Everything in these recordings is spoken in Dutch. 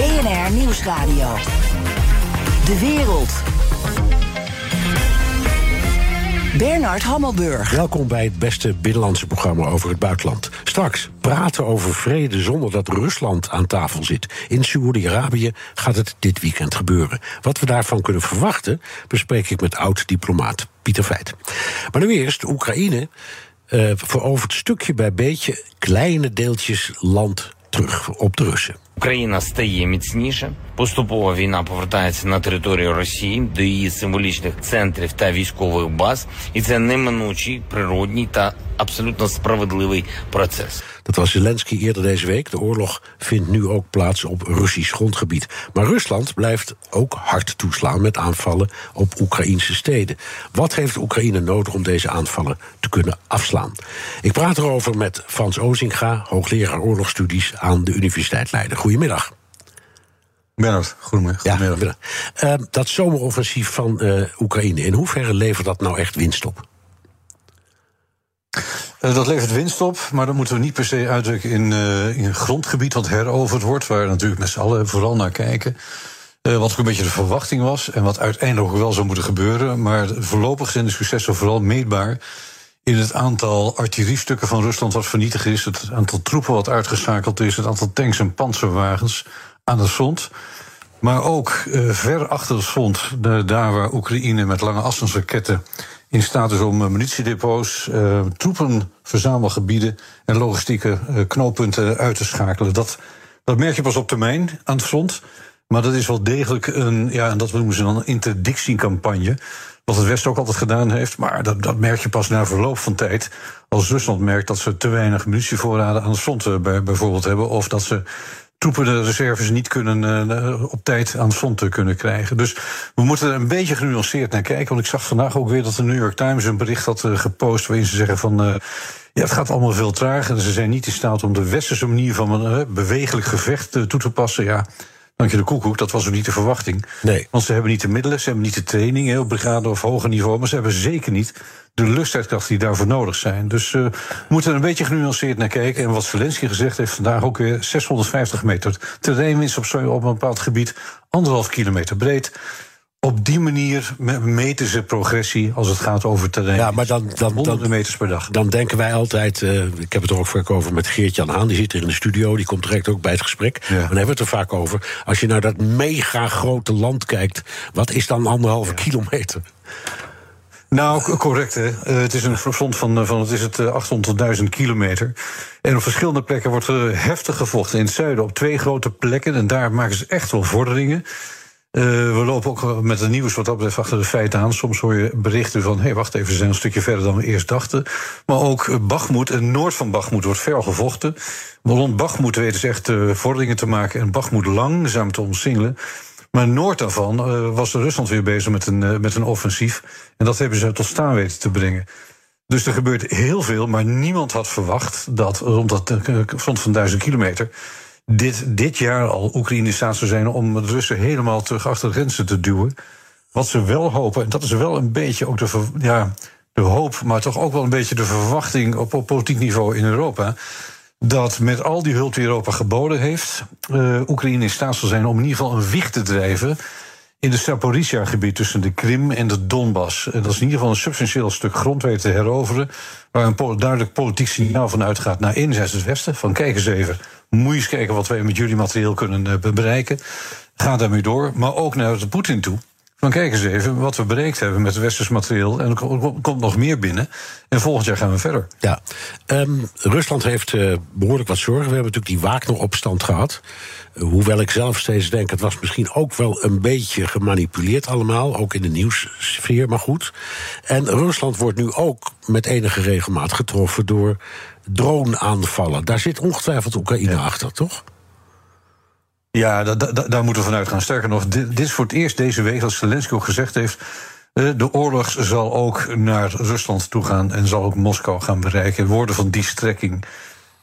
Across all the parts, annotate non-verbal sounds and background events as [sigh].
BNR Nieuwsradio. De wereld. Bernard Hammelburg. Welkom bij het beste binnenlandse programma over het buitenland. Straks praten over vrede zonder dat Rusland aan tafel zit. In Saoedi-Arabië gaat het dit weekend gebeuren. Wat we daarvan kunnen verwachten, bespreek ik met oud-diplomaat Pieter Feit. Maar nu eerst Oekraïne uh, verovert stukje bij beetje kleine deeltjes land terug op de Russen. Україна стає міцніше. Поступово війна повертається на територію Росії до її символічних центрів та військових баз, і це неминучий, природній та абсолютно справедливий процес. Dat was Zelensky eerder deze week. De oorlog vindt nu ook plaats op Russisch grondgebied. Maar Rusland blijft ook hard toeslaan met aanvallen op Oekraïnse steden. Wat heeft Oekraïne nodig om deze aanvallen te kunnen afslaan? Ik praat erover met Frans Ozinga, hoogleraar oorlogsstudies aan de Universiteit Leiden. Goedemiddag. Bernard, goedemiddag. Ja, goedemiddag. Uh, dat zomeroffensief van uh, Oekraïne, in hoeverre levert dat nou echt winst op? Uh, dat levert winst op, maar dat moeten we niet per se uitdrukken in, uh, in grondgebied wat heroverd wordt, waar natuurlijk met z'n allen vooral naar kijken. Uh, wat ook een beetje de verwachting was en wat uiteindelijk wel zou moeten gebeuren. Maar voorlopig zijn de successen vooral meetbaar in het aantal artilleriestukken van Rusland wat vernietigd is, het aantal troepen wat uitgeschakeld is, het aantal tanks en panzerwagens aan het front. Maar ook ver achter het front, de, daar waar Oekraïne met lange afstandsraketten in staat is om munitiedepots, uh, troepenverzamelgebieden en logistieke uh, knooppunten uit te schakelen. Dat, dat merk je pas op termijn aan het front. Maar dat is wel degelijk een, ja, en dat noemen ze dan een interdictiecampagne. Wat het Westen ook altijd gedaan heeft. Maar dat, dat merk je pas na verloop van tijd. Als Rusland merkt dat ze te weinig munitievoorraden aan het front bij, bijvoorbeeld hebben. Of dat ze troepen de reserves niet kunnen uh, op tijd aan het front kunnen krijgen. Dus we moeten er een beetje genuanceerd naar kijken. Want ik zag vandaag ook weer dat de New York Times een bericht had uh, gepost waarin ze zeggen van. Uh, ja, het gaat allemaal veel trager. En ze zijn niet in staat om de westerse manier van een bewegelijk gevecht toe te passen. Ja, Dank je de koekoek, dat was ook niet de verwachting. Nee. Want ze hebben niet de middelen, ze hebben niet de training hè, op brigade of hoger niveau, maar ze hebben zeker niet de luchtstrijdkrachten die daarvoor nodig zijn. Dus uh, we moeten er een beetje genuanceerd naar kijken. En wat Zelensky gezegd heeft vandaag ook weer 650 meter terreinwinst op, op een bepaald gebied, anderhalf kilometer breed op die manier meten ze progressie als het gaat over terrein. Ja, maar dan, dan, honderden meters per dag. Dan denken wij altijd, uh, ik heb het er ook vaak over met Geert-Jan Haan, die zit hier in de studio, die komt direct ook bij het gesprek. Ja. Dan hebben we het er vaak over. Als je naar dat mega grote land kijkt, wat is dan anderhalve ja. kilometer? Nou, correct. Hè. Uh, het is een front van, van het is het 800.000 kilometer. En op verschillende plekken wordt er heftig gevochten. In het zuiden op twee grote plekken. En daar maken ze echt wel vorderingen. Uh, we lopen ook met het nieuws wat dat betreft achter de feiten aan. Soms hoor je berichten van, hé, hey, wacht even, ze zijn een stukje verder dan we eerst dachten. Maar ook Bachmoed, en noord van Bachmoed wordt fel gevochten. Maar rond Bachmoed weten ze echt uh, vorderingen te maken... en Bachmoed langzaam te omsingelen. Maar noord daarvan uh, was Rusland weer bezig met een, met een offensief. En dat hebben ze tot staan weten te brengen. Dus er gebeurt heel veel, maar niemand had verwacht dat rond dat front van duizend kilometer dit, dit jaar al Oekraïne staat zou zijn om de Russen helemaal terug achter de grenzen te duwen. Wat ze wel hopen, en dat is wel een beetje ook de, ja, de hoop, maar toch ook wel een beetje de verwachting op, op politiek niveau in Europa. Dat met al die hulp die Europa geboden heeft, uh, Oekraïne in staat zal zijn om in ieder geval een wicht te drijven in het Zaporizhia-gebied tussen de Krim en de Donbass. Dat is in ieder geval een substantieel stuk grond weten te heroveren. Waar een duidelijk politiek signaal van uitgaat naar enerzijds het Westen. Van kijk eens even, moet eens kijken wat wij met jullie materieel kunnen uh, bereiken. Ga daarmee door. Maar ook naar de Poetin toe. Van kijk eens even wat we bereikt hebben met het westers materieel. En er komt nog meer binnen. En volgend jaar gaan we verder. Ja, um, Rusland heeft uh, behoorlijk wat zorgen. We hebben natuurlijk die Wagner-opstand gehad. Hoewel ik zelf steeds denk, het was misschien ook wel een beetje gemanipuleerd allemaal. Ook in de nieuwssfeer, maar goed. En Rusland wordt nu ook met enige regelmaat getroffen door droneaanvallen. Daar zit ongetwijfeld Oekraïne ja. achter, toch? Ja, da, da, daar moeten we vanuit gaan. Sterker nog, dit, dit, is voor het eerst deze week, als Zelensky ook gezegd heeft. De oorlog zal ook naar Rusland toe gaan en zal ook Moskou gaan bereiken. Woorden van die strekking.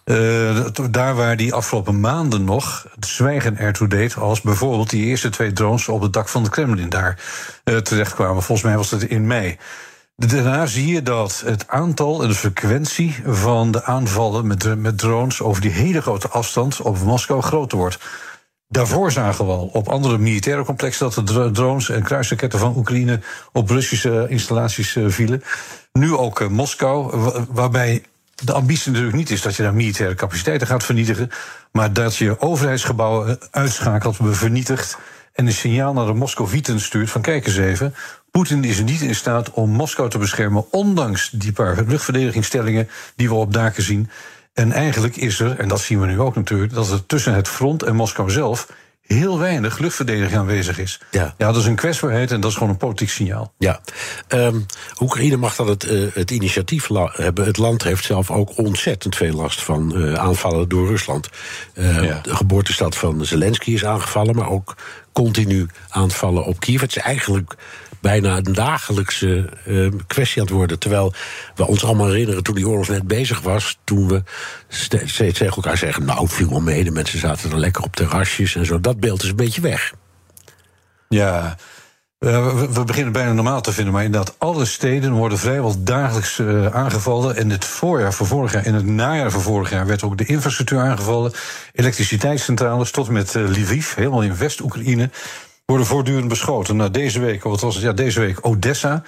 Uh, daar waar die afgelopen maanden nog het zwijgen ertoe deed, als bijvoorbeeld die eerste twee drones op het dak van de Kremlin daar uh, terechtkwamen. Volgens mij was dat in mei. Daarna zie je dat het aantal en de frequentie van de aanvallen met, met drones over die hele grote afstand op Moskou groter wordt. Daarvoor zagen we al op andere militaire complexen dat de drones en kruisraketten van Oekraïne op Russische installaties uh, vielen. Nu ook Moskou, waarbij de ambitie natuurlijk niet is dat je daar militaire capaciteiten gaat vernietigen, maar dat je overheidsgebouwen uitschakelt, vernietigt en een signaal naar de Moscovieten stuurt van kijk eens even, Poetin is niet in staat om Moskou te beschermen, ondanks die paar luchtverdedigingsstellingen die we op daken zien. En eigenlijk is er, en dat zien we nu ook natuurlijk, dat er tussen het front en Moskou zelf heel weinig luchtverdediging aanwezig is. Ja. ja, dat is een kwetsbaarheid en dat is gewoon een politiek signaal. Ja, um, Oekraïne mag dan het, uh, het initiatief hebben. Het land heeft zelf ook ontzettend veel last van uh, aanvallen door Rusland. Uh, ja. De geboortestad van Zelensky is aangevallen, maar ook continu aanvallen op Kiev. Het is eigenlijk bijna een dagelijkse uh, kwestie aan het worden. Terwijl we ons allemaal herinneren toen die oorlog net bezig was, toen we steeds tegen elkaar zeggen: Nou, viel wel mee, de mensen zaten er lekker op terrasjes en zo. Dat beeld is een beetje weg. Ja. Uh, we, beginnen bijna normaal te vinden, maar inderdaad, alle steden worden vrijwel dagelijks uh, aangevallen. En het voorjaar van vorig jaar en het najaar van vorig jaar werd ook de infrastructuur aangevallen. Elektriciteitscentrales tot met uh, Lviv, helemaal in West-Oekraïne worden voortdurend beschoten. Nou, deze week, wat was het? Ja, deze week Odessa.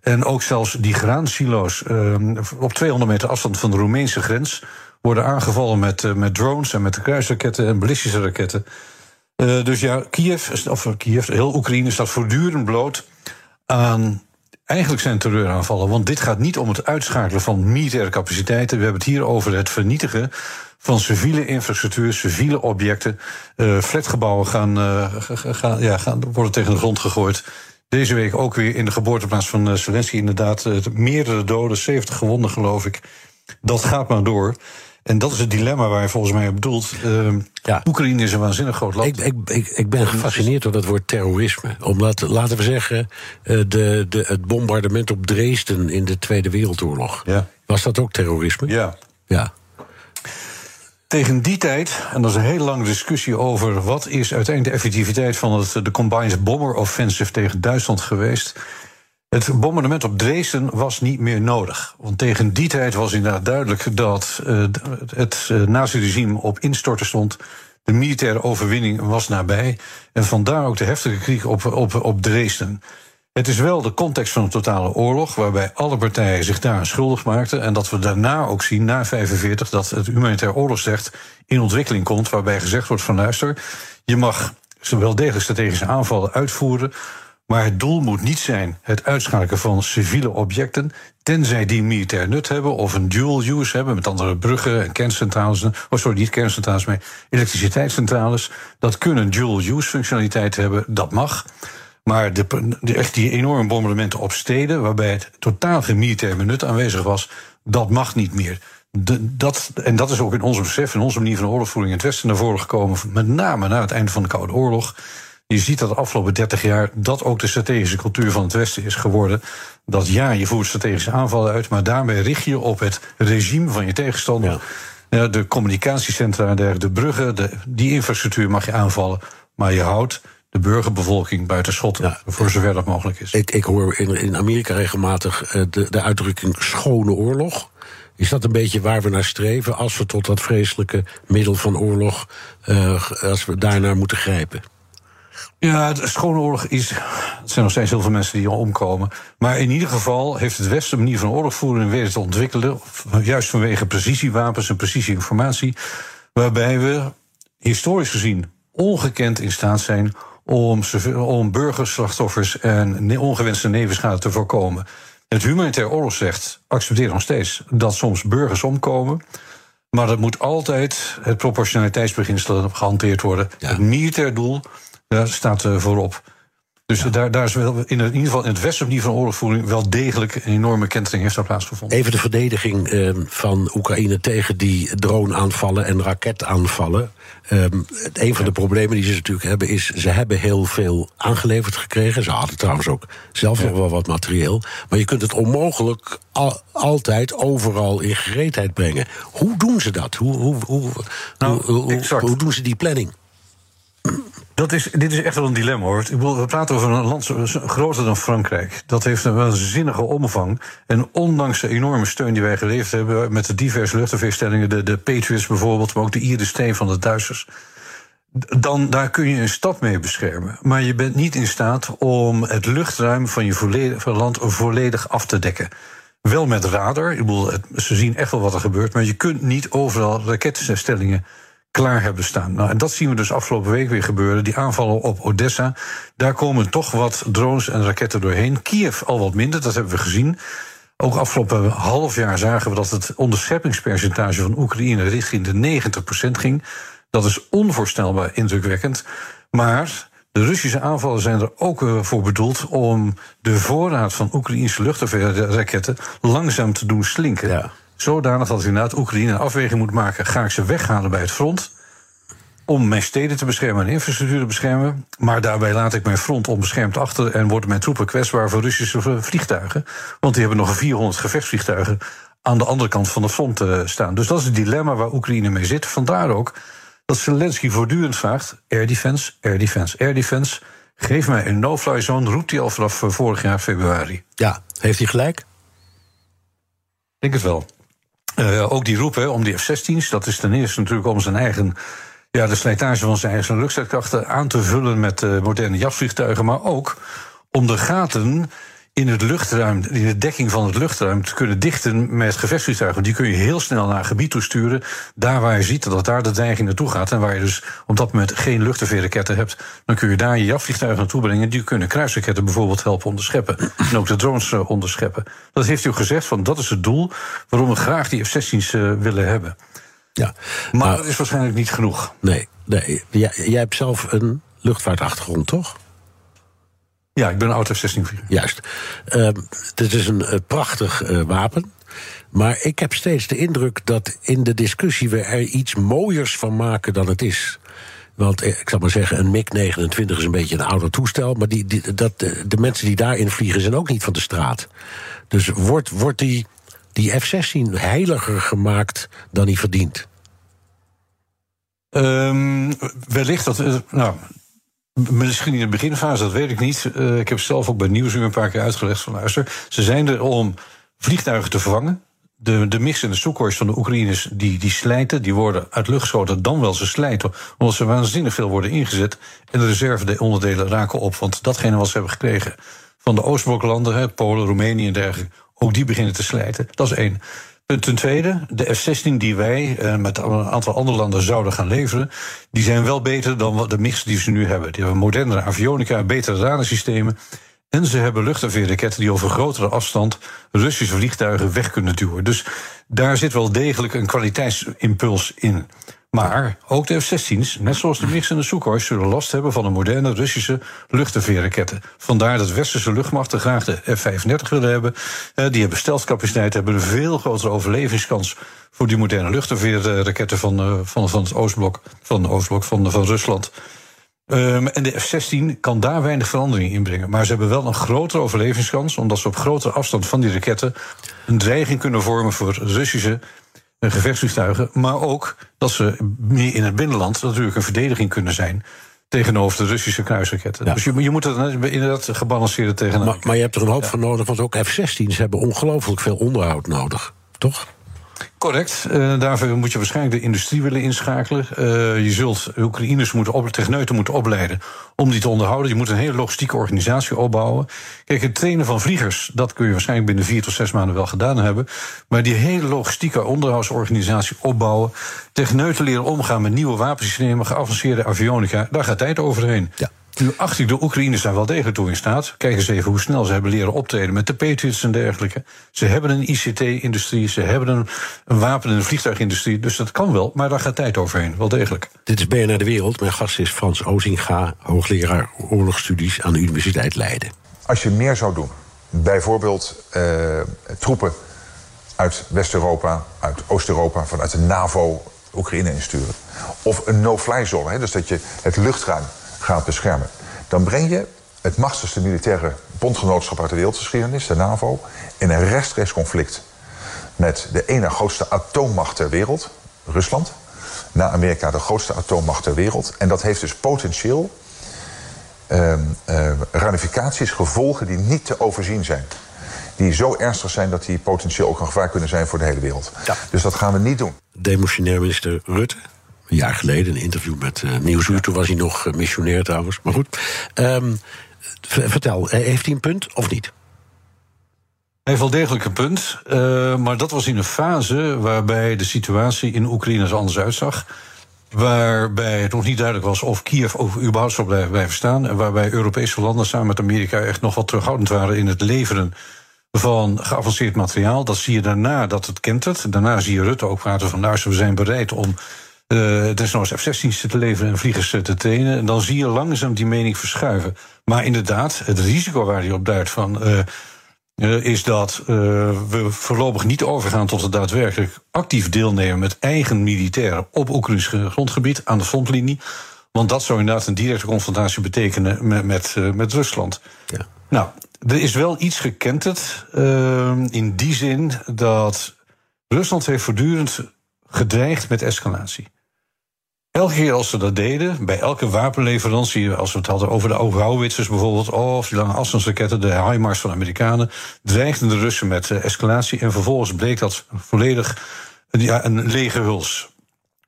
En ook zelfs die graansilo's uh, op 200 meter afstand van de Roemeense grens worden aangevallen met, uh, met drones en met kruisraketten en ballistische raketten. Uh, dus ja, Kiev, of Kiev, heel Oekraïne staat voortdurend bloot aan. Eigenlijk zijn terreuraanvallen, want dit gaat niet om het uitschakelen van militaire capaciteiten. We hebben het hier over het vernietigen van civiele infrastructuur, civiele objecten. Uh, flatgebouwen gaan, uh, gaan, ja, gaan, worden tegen de grond gegooid. Deze week ook weer in de geboorteplaats van uh, Zelensky inderdaad meerdere doden, 70 gewonden geloof ik. Dat gaat maar door. En dat is het dilemma waar je volgens mij op bedoelt. ja. Oekraïne is een waanzinnig groot land. Ik, ik, ik, ik ben gefascineerd door dat woord terrorisme. Omdat, laten we zeggen, de, de, het bombardement op Dresden in de Tweede Wereldoorlog. Ja. Was dat ook terrorisme? Ja. Ja. Tegen die tijd, en dat is een hele lange discussie over wat is uiteindelijk de effectiviteit van het, de Combined Bomber Offensive tegen Duitsland geweest. Het bombardement op Dresden was niet meer nodig. Want tegen die tijd was inderdaad duidelijk dat uh, het uh, nazi-regime op instorten stond. De militaire overwinning was nabij. En vandaar ook de heftige krieg op, op, op Dresden. Het is wel de context van een totale oorlog, waarbij alle partijen zich daar schuldig maakten. En dat we daarna ook zien, na 45, dat het humanitair oorlogsrecht in ontwikkeling komt, waarbij gezegd wordt van luister, je mag wel degelijk strategische aanvallen uitvoeren. Maar het doel moet niet zijn het uitschakelen van civiele objecten, tenzij die militair nut hebben of een dual use hebben, met andere bruggen en kerncentrales. Oh, sorry, niet kerncentrales, maar elektriciteitscentrales. Dat kunnen dual use functionaliteit hebben, dat mag. Maar de, de, echt die enorme bombardementen op steden, waarbij het totaal geen militair benut aanwezig was, dat mag niet meer. De, dat, en dat is ook in ons besef, in onze manier van oorlogvoering in het Westen naar voren gekomen, met name na het einde van de Koude Oorlog. Je ziet dat de afgelopen 30 jaar dat ook de strategische cultuur van het Westen is geworden. Dat ja, je voert strategische aanvallen uit, maar daarmee richt je op het regime van je tegenstander. Ja. De communicatiecentra, de bruggen, de, die infrastructuur mag je aanvallen, maar je houdt de burgerbevolking buiten schot, ja. voor zover dat mogelijk is. Ik, ik hoor in, in Amerika regelmatig eh, de, de uitdrukking schone oorlog. Is dat een beetje waar we naar streven als we tot dat vreselijke middel van oorlog, uh, als we daarnaar moeten grijpen? Ja, de schone oorlog is. Er zijn nog steeds heel veel mensen die omkomen. Maar in ieder geval heeft het Westen een manier van oorlogvoering weten te ontwikkelen. Juist vanwege precisiewapens en precisieinformatie. Waarbij we historisch gezien ongekend in staat zijn om, om burgerslachtoffers en ongewenste nevenschade te voorkomen. Het humanitair oorlogsrecht accepteert nog steeds dat soms burgers omkomen. Maar dat moet altijd het proportionaliteitsbeginsel gehanteerd worden. Het militair doel daar staat uh, voorop. Dus daar, daar is wel in, ieder geval in het westen van oorlogvoering wel degelijk een enorme kentering heeft daar plaatsgevonden. Even de verdediging eh, van Oekraïne tegen die drone-aanvallen en raketaanvallen. Um, een van de problemen die ze natuurlijk hebben is, ze hebben heel veel aangeleverd gekregen. Ze hadden trouwens ook zelf nog wel wat materieel. Maar je kunt het onmogelijk al, altijd overal in gereedheid brengen. Hoe doen ze dat? Hoe, hoe, hoe, Nou, hoe doen ze die planning? Dat is, dit is echt wel een dilemma hoor. We praten over een land groter dan Frankrijk. Dat heeft een waanzinnige omvang. En ondanks de enorme steun die wij geleverd hebben met de diverse luchtafweerstellingen, de, de Patriots bijvoorbeeld, maar ook de IRIS-T van de Duitsers. Dan daar kun je een stad mee beschermen. Maar je bent niet in staat om het luchtruim van je volledig, land volledig af te dekken. Wel met radar. Ik bedoel, ze zien echt wel wat er gebeurt. Maar je kunt niet overal raketstellingen klaar hebben staan. Nou, en dat zien we dus afgelopen week weer gebeuren. Die aanvallen op Odessa. Daar komen toch wat drones en raketten doorheen. Kiev al wat minder, dat hebben we gezien. Ook afgelopen half jaar zagen we dat het onderscheppingspercentage van Oekraïne richting de 90% ging. Dat is onvoorstelbaar indrukwekkend. Maar de Russische aanvallen zijn er ook eh, voor bedoeld om de voorraad van Oekraïnse luchtafweerraketten langzaam te doen slinken. Zodanig dat inderdaad Oekraïne een afweging moet maken: ga ik ze weghalen bij het front? Om mijn steden te beschermen en infrastructuur te beschermen. Maar daarbij laat ik mijn front onbeschermd achter en worden mijn troepen kwetsbaar voor Russische vliegtuigen. Want die hebben nog 400 gevechtsvliegtuigen aan de andere kant van de front eh, staan. Dus dat is het dilemma waar Oekraïne mee zit. Vandaar ook dat Zelensky voortdelijk vraagt: air defense, air defense, air defense. Geef mij een no-fly zone, roept hij al vanaf eh, vorig jaar februari. Ja, heeft hij gelijk? Ik denk het wel. Eh, ook die roep hè, om die F-16's, dat is ten eerste natuurlijk om zijn eigen. Ja, de slijtage van zijn eigen luchtstrijdkrachten aan te vullen met eh, moderne jachtvliegtuigen. Maar ook om de gaten in het luchtruim, in de dekking van het luchtruim te kunnen dichten met gevechtsvliegtuigen. Die kun je heel snel naar een gebied toe sturen. Daar waar je ziet dat daar de dreiging naartoe gaat. En waar je dus op dat moment geen luchtafweerraketten hebt. Dan kun je daar je jachtvliegtuigen naartoe brengen. Die kunnen kruisraketten bijvoorbeeld helpen onderscheppen. En ook de drones eh, onderscheppen. Dat heeft ook gezegd, van dat is het doel waarom we graag die F-16's eh, willen hebben. Ja. Maar Nou, dat is waarschijnlijk niet genoeg. nee, nee. Jij, jij hebt zelf een luchtvaartachtergrond, toch? Ja, ik ben een auto F-16-vlieger. Juist. Ehm, het is een eh, prachtig eh, wapen. Maar ik heb steeds de indruk dat in de discussie we er iets mooiers van maken dan het is. Want eh, ik zal maar zeggen, een MiG-29 is een beetje een ouder toestel. Maar die, die, dat, de mensen die daarin vliegen zijn ook niet van de straat. Dus wordt, wordt die, die F-16 heiliger gemaakt dan hij verdient? Ehm, wellicht dat. nou, misschien in de beginfase, dat weet ik niet. Eh, ik heb zelf ook bij Nieuwsuur een paar keer uitgelegd van luister. Ze zijn er om vliegtuigen te vervangen. De, de mix en de Sukhoi van de Oekraïners die, die slijten, die worden uit lucht geschoten, dan wel ze slijten, omdat ze waanzinnig veel worden ingezet. En de reserve-onderdelen raken op. Want datgene wat ze hebben gekregen van de Oostbloklanden, Polen, Roemenië en dergelijke, ook die beginnen te slijten. Dat is één. Ten- tweede, de F-16 die wij eh, met een aantal andere landen zouden gaan leveren, die zijn wel beter dan de mix die ze nu hebben. Die hebben modernere avionica, betere radarsystemen. En ze hebben luchtafweerraketten die over grotere afstand Russische vliegtuigen weg kunnen duwen. Dus daar zit wel degelijk een kwaliteitsimpuls in. Maar ook de F-16's, net zoals de MiGs en de Sukhoi, zullen last hebben van de moderne Russische luchtafweerraketten. Vandaar dat westerse luchtmachten graag de F-35 willen hebben. Eh, Die hebben steltcapaciteit, hebben een veel grotere overlevingskans voor die moderne luchtafweerraketten van, eh, van, van het Oostblok, van, de Oostblok van, van Rusland. Um, en de F-16 kan daar weinig verandering in brengen. Maar ze hebben wel een grotere overlevingskans, omdat ze op grotere afstand van die raketten een dreiging kunnen vormen voor Russische gevechtsvliegtuigen. Maar ook dat ze meer in het binnenland natuurlijk een verdediging kunnen zijn tegenover de Russische kruisraketten. Ja. Dus je, je moet het inderdaad gebalanceerd tegenaan. Maar, maar je hebt er een hoop van nodig, want ook F-16's hebben ongelooflijk veel onderhoud nodig. Toch? Correct. Eh, daarvoor moet je waarschijnlijk de industrie willen inschakelen. Eh, je zult Oekraïners moeten op, techneuten moeten opleiden om die te onderhouden. Je moet een hele logistieke organisatie opbouwen. Kijk, het trainen van vliegers, dat kun je waarschijnlijk binnen vier tot zes maanden wel gedaan hebben. Maar die hele logistieke onderhoudsorganisatie opbouwen, techneuten leren omgaan met nieuwe wapensystemen, geavanceerde avionica, daar gaat tijd overheen. Ja. Nu acht ik de Oekraïners daar wel degelijk toe in staat. Kijk eens even hoe snel ze hebben leren optreden met de Patriots en dergelijke. Ze hebben een ICT-industrie, ze hebben een, een wapen- en een vliegtuigindustrie. Dus dat kan wel, maar daar gaat tijd overheen, wel degelijk. Dit is BNR De Wereld. Mijn gast is Frans Ozinga, hoogleraar oorlogsstudies aan de Universiteit Leiden. Als je meer zou doen, bijvoorbeeld uh, troepen uit West-Europa, uit Oost-Europa, vanuit de NAVO Oekraïne insturen. Of een no-fly zone, dus dat je het luchtruim gaat beschermen. Dan breng je het machtigste militaire bondgenootschap uit de wereldgeschiedenis, de NAVO, in een rechtstreeks conflict met de ene grootste atoommacht ter wereld, Rusland. Na Amerika de grootste atoommacht ter wereld. En dat heeft dus potentieel uh, uh, ramificaties, gevolgen die niet te overzien zijn. Die zo ernstig zijn dat die potentieel ook een gevaar kunnen zijn voor de hele wereld. Ja. Dus dat gaan we niet doen. Demotionair minister Rutte een jaar geleden een interview met uh, Nieuwsuur. Toen was hij nog uh, missionair trouwens. Maar goed. Um, vertel, heeft hij een punt of niet? Hij heeft wel degelijk een punt. Uh, maar dat was in een fase waarbij de situatie in Oekraïne er anders uitzag. Waarbij het nog niet duidelijk was of Kiev überhaupt zou blijven, blijven staan. En waarbij Europese landen samen met Amerika echt nog wat terughoudend waren in het leveren van geavanceerd materiaal. Dat zie je daarna dat het kent het. Daarna zie je Rutte ook praten van luister, we zijn bereid om uh, desnoods F-16's te leveren en vliegers te trainen. En dan zie je langzaam die mening verschuiven. Maar inderdaad, het risico waar hij op duidt van. Uh, uh, is dat we voorlopig niet overgaan tot het daadwerkelijk actief deelnemen met eigen militairen op Oekraïns grondgebied aan de frontlinie. Want dat zou inderdaad een directe confrontatie betekenen met, met, met Rusland. Ja. Nou, er is wel iets gekenterd in die zin dat Rusland heeft voortdurend gedreigd met escalatie. Elke keer als ze dat deden, bij elke wapenleverantie, als we het hadden over de Hauwitzers bijvoorbeeld, of die lange afstandsraketten, de HIMARS van de Amerikanen, dreigden de Russen met uh, escalatie. En vervolgens bleek dat volledig ja, een lege huls.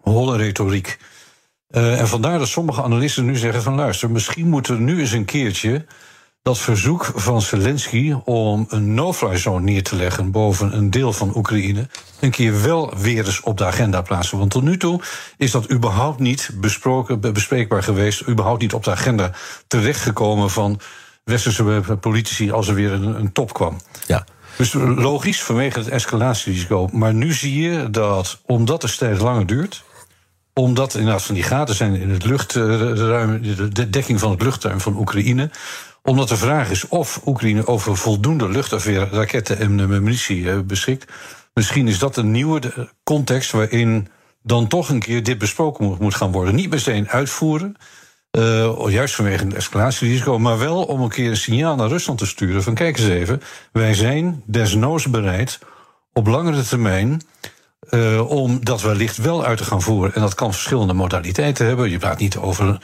Holle retoriek. Uh, en vandaar dat sommige analisten nu zeggen van luister, misschien moeten we nu eens een keertje dat verzoek van Zelensky om een no-fly zone neer te leggen boven een deel van Oekraïne een keer wel weer eens op de agenda plaatsen. Want tot nu toe is dat überhaupt niet besproken, bespreekbaar geweest, überhaupt niet op de agenda terechtgekomen van westerse politici als er weer een, een top kwam. Ja. Dus logisch vanwege het escalatierisico. Maar nu zie je dat omdat de strijd langer duurt, omdat inderdaad van die gaten zijn in het luchtruim, de dekking van het luchtruim van Oekraïne, omdat de vraag is of Oekraïne over voldoende luchtafweerraketten en munitie beschikt. Misschien is dat een nieuwe context waarin dan toch een keer dit besproken moet gaan worden. Niet meteen uitvoeren, uh, juist vanwege het escalatierisico, maar wel om een keer een signaal naar Rusland te sturen: van kijk eens even, wij zijn desnoods bereid op langere termijn. Om dat wellicht wel uit te gaan voeren. En dat kan verschillende modaliteiten hebben. Je praat niet over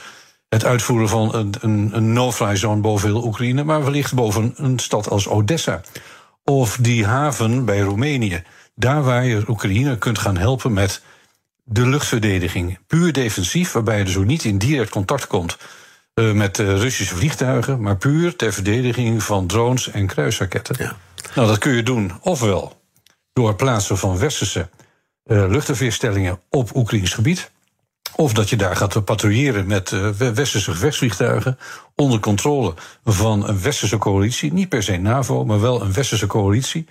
het uitvoeren van een, een, een no-fly zone boven heel Oekraïne, maar wellicht boven een stad als Odessa. Of die haven bij Roemenië. Daar waar je Oekraïne kunt gaan helpen met de luchtverdediging. Puur defensief, waarbij je dus ook niet in direct contact komt uh, met uh, Russische vliegtuigen, maar puur ter verdediging van drones en kruisraketten. Ja. Nou, dat kun je doen ofwel door plaatsen van westerse uh, op Oekraïns gebied. Of dat je daar gaat patrouilleren met uh, westerse gevechtsvliegtuigen. onder controle van een westerse coalitie. Niet per se NAVO, maar wel een westerse coalitie.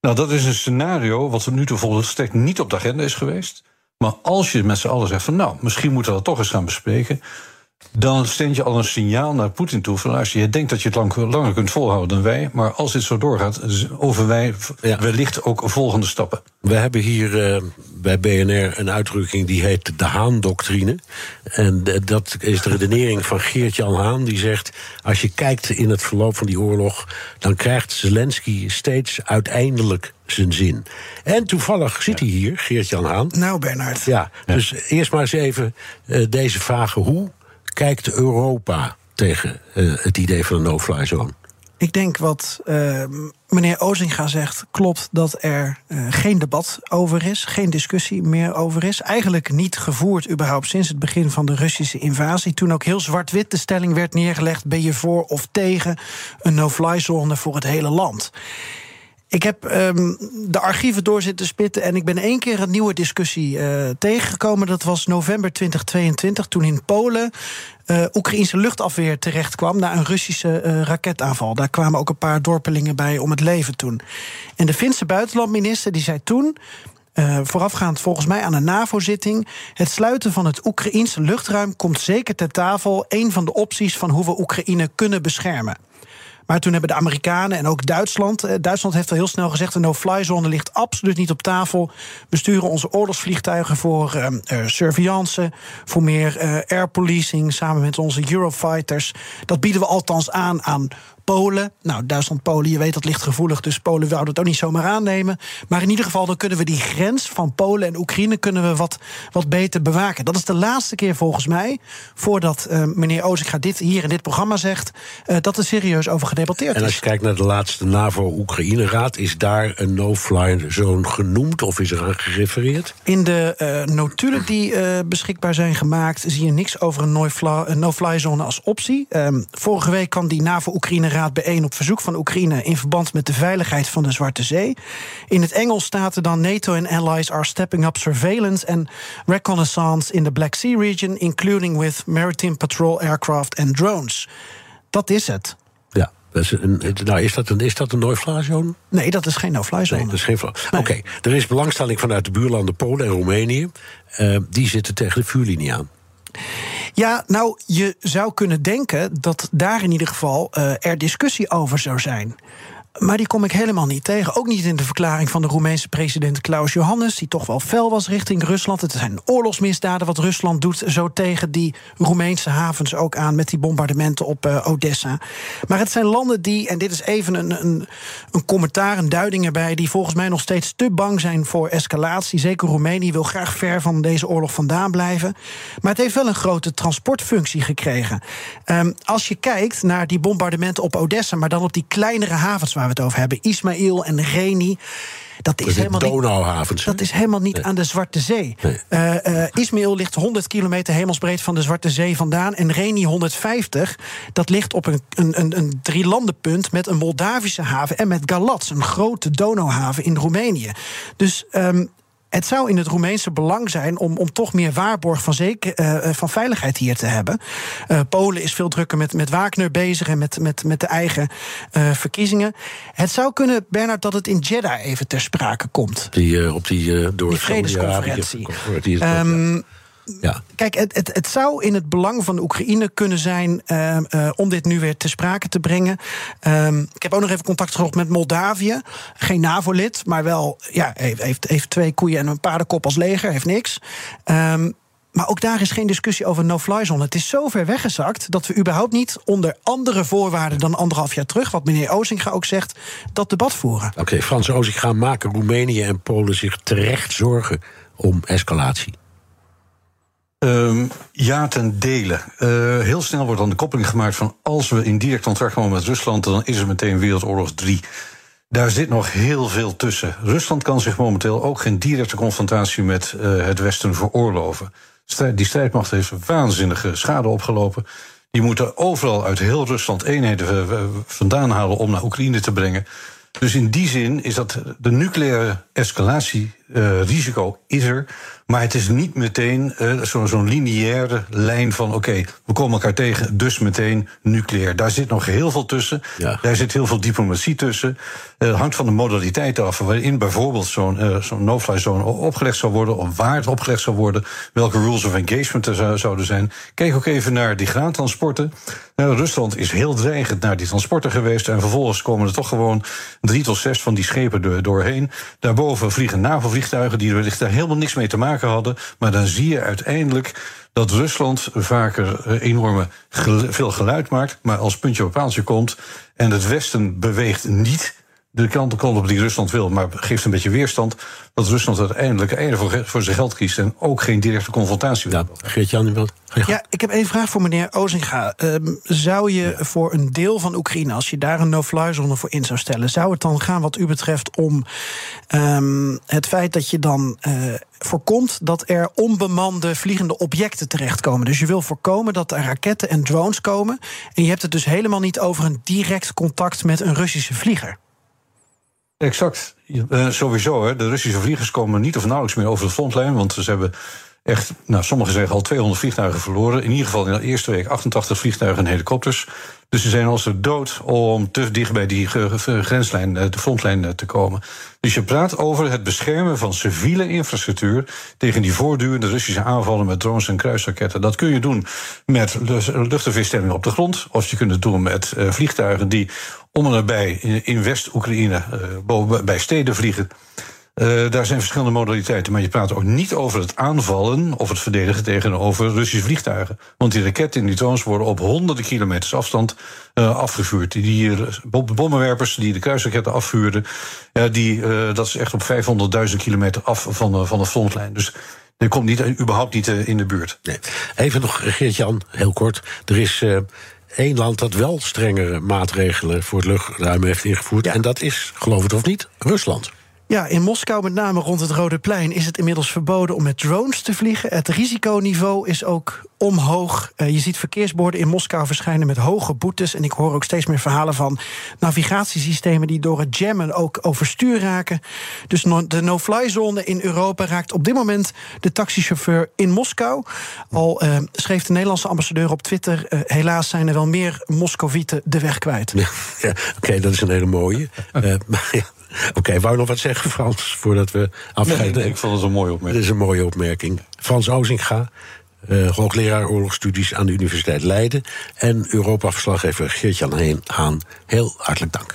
Nou, dat is een scenario wat nu toe volstrekt niet op de agenda is geweest. Maar als je met z'n allen zegt van nou, misschien moeten we dat toch eens gaan bespreken dan zend je al een signaal naar Poetin toe. Van luister, je denkt dat je het lang, langer kunt volhouden dan wij. Maar als dit zo doorgaat, over wij ja. wellicht ook volgende stappen. We hebben hier uh, bij BNR een uitdrukking die heet de Haan-doctrine. En dat is de redenering van Geert-Jan Haan. Die zegt, als je kijkt in het verloop van die oorlog... dan krijgt Zelensky steeds uiteindelijk zijn zin. En toevallig zit hij hier, Geert-Jan Haan. Nou, Bernard. Ja, dus eerst maar eens even uh, deze vragen. Hoe kijkt Europa tegen uh, het idee van een no-fly zone? Ik denk wat uh, meneer Ozinga zegt klopt dat er uh, geen debat over is, geen discussie meer over is. Eigenlijk niet gevoerd überhaupt sinds het begin van de Russische invasie. Toen ook heel zwart-wit de stelling werd neergelegd: ben je voor of tegen een no-fly zone voor het hele land? Ik heb um, de archieven door zitten spitten en ik ben één keer een nieuwe discussie uh, tegengekomen. Dat was november 2022, toen in Polen uh, Oekraïnse luchtafweer terecht kwam na een Russische uh, raketaanval. Daar kwamen ook een paar dorpelingen bij om het leven toen. En de Finse buitenlandminister die zei toen. Voorafgaand volgens mij aan een NAVO-zitting. Het sluiten van het Oekraïense luchtruim komt zeker ter tafel. Een van de opties van hoe we Oekraïne kunnen beschermen. Maar toen hebben de Amerikanen en ook Duitsland. Eh, Duitsland heeft al heel snel gezegd: de no-fly zone ligt absoluut niet op tafel. We sturen onze oorlogsvliegtuigen voor uh, surveillance, voor meer uh, air policing samen met onze Eurofighters. Dat bieden we althans aan aan Polen. Nou, Duitsland-Polen, je weet dat ligt gevoelig, dus Polen wou dat ook niet zomaar aannemen. Maar in ieder geval, dan kunnen we die grens van Polen en Oekraïne kunnen we wat, wat beter bewaken. Dat is de laatste keer volgens mij, voordat uh, meneer Ozinga dit hier in dit programma zegt, uh, dat er serieus over gedebatteerd is. En als je kijkt naar de laatste NAVO-Oekraïne-raad, is daar een no-fly zone genoemd of is er aan gerefereerd? In de uh, notulen die beschikbaar zijn gemaakt, zie je niks over een no-fly zone als optie. Um, vorige week kwam die NAVO-Oekraïne Raad bijeen op verzoek van Oekraïne in verband met de veiligheid van de Zwarte Zee. In het Engels staat er dan NATO and allies are stepping up surveillance and reconnaissance in the Black Sea region, including with maritime patrol aircraft and drones. Dat is het. Ja. Dat is een, nou, is dat een, is dat een no-fly zone? Nee, dat is geen no-fly zone. Nee, dat is geen nee. Oké, okay. er is belangstelling vanuit de buurlanden Polen en Roemenië. Uh, die zitten tegen de vuurlinie aan. Ja, nou, je zou kunnen denken dat daar in ieder geval uh, er discussie over zou zijn. Maar die kom ik helemaal niet tegen. Ook niet in de verklaring van de Roemeense president Klaus Johannes, die toch wel fel was richting Rusland. Het zijn oorlogsmisdaden wat Rusland doet, zo tegen die Roemeense havens ook aan met die bombardementen op uh, Odessa. Maar het zijn landen die, en dit is even een, een, een commentaar, een duiding erbij, die volgens mij nog steeds te bang zijn voor escalatie. Zeker Roemenië wil graag ver van deze oorlog vandaan blijven. Maar het heeft wel een grote transportfunctie gekregen. Um, als je kijkt naar die bombardementen op Odessa, maar dan op die kleinere havens waar we het over hebben, Ismail en Reni. Dat is, helemaal niet, dat is helemaal niet nee. aan de Zwarte Zee. Nee. Uh, uh, Ismail ligt 100 kilometer hemelsbreed van de Zwarte Zee vandaan. En Reni 150, dat ligt op een, een, een, een drielandenpunt met een Moldavische haven en met Galats, een grote Donauhaven in Roemenië. Dus um, het zou in het Roemeense belang zijn om, om toch meer waarborg van, zeker, uh, van veiligheid hier te hebben. Uh, Polen is veel drukker met, met Wagner bezig en met, met, met de eigen uh, verkiezingen. Het zou kunnen, Bernard, dat het in Jeddah even ter sprake komt. Die, op die, door die vredesconferentie. Um, ja. Kijk, het, het, het zou in het belang van de Oekraïne kunnen zijn uh, uh, om dit nu weer te sprake te brengen. Um, ik heb ook nog even contact gehad met Moldavië. Geen NAVO-lid, maar wel ja, heeft, heeft, heeft twee koeien en een paardenkop als leger, heeft niks. Um, maar ook daar is geen discussie over no-fly zone. Het is zo ver weggezakt dat we überhaupt niet onder andere voorwaarden dan anderhalf jaar terug, wat meneer Ozinga ook zegt, dat debat voeren. Oké, okay, Frans Ozinga maken Roemenië en Polen zich terecht zorgen om escalatie. Um, ja, ten dele. Uh, heel snel wordt dan de koppeling gemaakt van als we in direct contact komen met Rusland, dan is er meteen Wereldoorlog 3. Daar zit nog heel veel tussen. Rusland kan zich momenteel ook geen directe confrontatie met uh, het Westen veroorloven. Die strijdmacht heeft waanzinnige schade opgelopen. Die moeten overal uit heel Rusland eenheden vandaan halen om naar Oekraïne te brengen. Dus in die zin is dat de nucleaire escalatierisico uh, is er. Maar het is niet meteen uh, zo'n zo lineaire lijn van: oké, okay, we komen elkaar tegen, dus meteen nucleair. Daar zit nog heel veel tussen. Ja. Daar zit heel veel diplomatie tussen. Het uh, hangt van de modaliteit af, waarin bijvoorbeeld zo'n zo'n no-fly zone opgelegd zou worden, of waar het opgelegd zou worden, welke rules of engagement er zouden zijn. Kijk ook even naar die graantransporten. Rusland is heel dreigend naar die transporten geweest. En vervolgens komen er toch gewoon drie tot zes van die schepen doorheen. Daarboven vliegen NAVO-vliegtuigen die wellicht daar helemaal niks mee te maken hadden. Maar dan zie je uiteindelijk dat Rusland vaker enorme veel geluid maakt. Maar als puntje op paaltje komt en het Westen beweegt niet de kant op die Rusland wil, maar geeft een beetje weerstand. Dat Rusland uiteindelijk eerder voor, voor zijn geld kiest en ook geen directe confrontatie wil. Ja, Geert-Jan, wilt. Ja, ik heb één vraag voor meneer Ozinga. Um, zou je ja. voor een deel van Oekraïne, als je daar een no-fly zone voor in zou stellen, zou het dan gaan, wat u betreft, om um, het feit dat je dan uh, voorkomt dat er onbemande vliegende objecten terechtkomen? Dus je wil voorkomen dat er raketten en drones komen. En je hebt het dus helemaal niet over een direct contact met een Russische vlieger. Exact. Uh, sowieso, hè. de Russische vliegers komen niet of nauwelijks meer over de frontlijn. Want ze hebben echt, nou, sommigen zeggen al 200 vliegtuigen verloren. In ieder geval in de eerste week 88 vliegtuigen en helikopters. Dus ze zijn al zo dood om te dicht bij die grenslijn, eh, de frontlijn eh, te komen. Dus je praat over het beschermen van civiele infrastructuur tegen die voortdurende Russische aanvallen met drones en kruisraketten. Dat kun je doen met luchtafweerstellingen op de grond, of je kunt het doen met vliegtuigen die om en nabij in, West-Oekraïne uh, bij steden vliegen. Uh, daar zijn verschillende modaliteiten, maar je praat ook niet over het aanvallen of het verdedigen tegenover Russische vliegtuigen. Want die raketten en die drones worden op honderden kilometers afstand uh, afgevuurd. Die uh, bommenwerpers die de kruisraketten afvuurden, die, dat is echt op 500.000 kilometer af van, van de frontlijn. Dus je komt niet, überhaupt niet in de buurt. Nee. Even nog, Geert-Jan, heel kort. Er is één land dat wel strengere maatregelen voor het luchtruim heeft ingevoerd. En dat is, geloof het of niet, Rusland. Ja, in Moskou, met name rond het Rode Plein, is het inmiddels verboden om met drones te vliegen. Het risiconiveau is ook omhoog. Uh, je ziet verkeersborden in Moskou verschijnen met hoge boetes. En ik hoor ook steeds meer verhalen van navigatiesystemen die door het jammen ook overstuur raken. Dus de no-fly zone in Europa raakt op dit moment de taxichauffeur in Moskou. Al uh, schreef de Nederlandse ambassadeur op Twitter: uh, helaas zijn er wel meer Moscovieten de weg kwijt. Ja, ja Oké, dat is een hele mooie. [laughs] maar ja. [laughs] Oké, okay, wou nog wat zeggen, Frans, voordat we afscheid nee, Ik vond het een mooie opmerking. Dit is een mooie opmerking. Frans Ozinga, uh, hoogleraar oorlogsstudies aan de Universiteit Leiden... en Europa-verslaggever Geert-Jan Haan, heel hartelijk dank.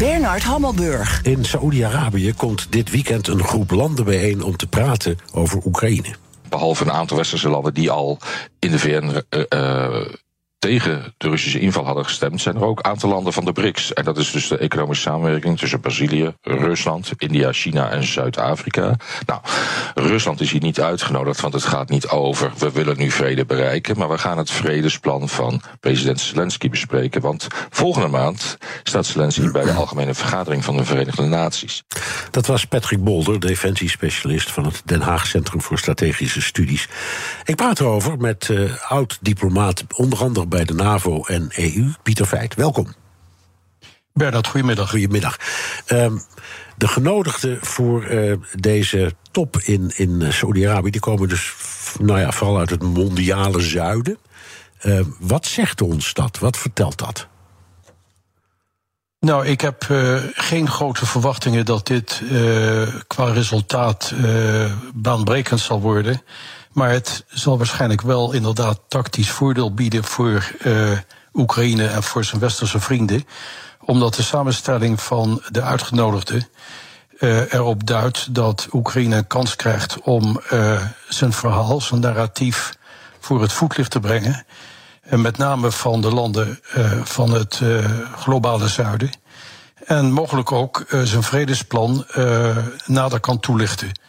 Bernard Hammelburg. In Saoedi-Arabië komt dit weekend een groep landen bijeen om te praten over Oekraïne. Behalve een aantal westerse landen die al in de VN uh, uh, tegen de Russische inval hadden gestemd, zijn er ook aantal landen van de BRICS. En dat is dus de economische samenwerking tussen Brazilië, Rusland, India, China en Zuid-Afrika. Nou, Rusland is hier niet uitgenodigd, want het gaat niet over we willen nu vrede bereiken, maar we gaan het vredesplan van president Zelensky bespreken. Want volgende maand staat Zelensky bij de Algemene Vergadering van de Verenigde Naties. Dat was Patrick Bolder, defensiespecialist van het Den Haag Centrum voor Strategische Studies. Ik praat erover met uh, oud-diplomaat, onder andere bij de NAVO en EU. Pieter Feit, welkom. Bernard, goedemiddag. Goedemiddag. Um, de genodigden voor uh, deze top in, in eh, Saudi-Arabië... die komen dus nou ja, vooral uit het mondiale zuiden. Uh, wat zegt ons dat? Wat vertelt dat? Nou, ik heb uh, geen grote verwachtingen dat dit uh, qua resultaat baanbrekend zal worden. Maar het zal waarschijnlijk wel inderdaad tactisch voordeel bieden voor uh, Oekraïne en voor zijn westerse vrienden. Omdat de samenstelling van de uitgenodigden uh, erop duidt dat Oekraïne een kans krijgt om uh, zijn verhaal, zijn narratief voor het voetlicht te brengen. En met name van de landen van het globale zuiden. En mogelijk ook zijn vredesplan nader kan toelichten.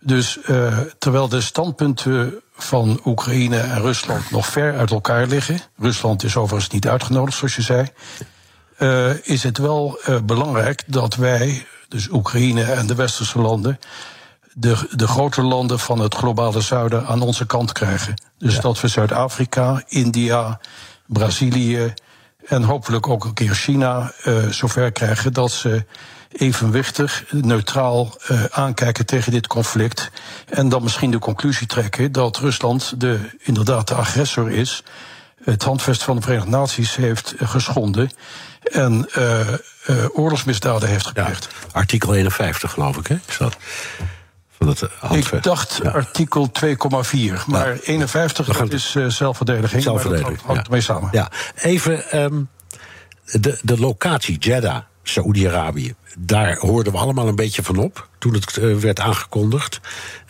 Dus uh, terwijl de standpunten van Oekraïne en Rusland nog ver uit elkaar liggen, Rusland is overigens niet uitgenodigd, zoals je zei, uh, is het wel uh, belangrijk dat wij, dus Oekraïne en de westerse landen, de, de grote landen van het globale zuiden aan onze kant krijgen. Dus ja. dat we Zuid-Afrika, India, Brazilië en hopelijk ook een keer China zover krijgen dat ze evenwichtig, neutraal uh, aankijken tegen dit conflict. En dan misschien de conclusie trekken dat Rusland de, inderdaad de agressor is. Het handvest van de Verenigde Naties heeft geschonden. En uh, uh, oorlogsmisdaden heeft gepleegd. Ja, artikel 51, geloof ik, hè? Is dat? Ik dacht ja. artikel 2,4. Maar ja. 51 dat is uh, zelfverdediging. Zelfverdediging. Dat hangt ermee samen. Ja, even um, de, de locatie Jeddah. Saoedi-Arabië. Daar hoorden we allemaal een beetje van op toen het uh, werd aangekondigd.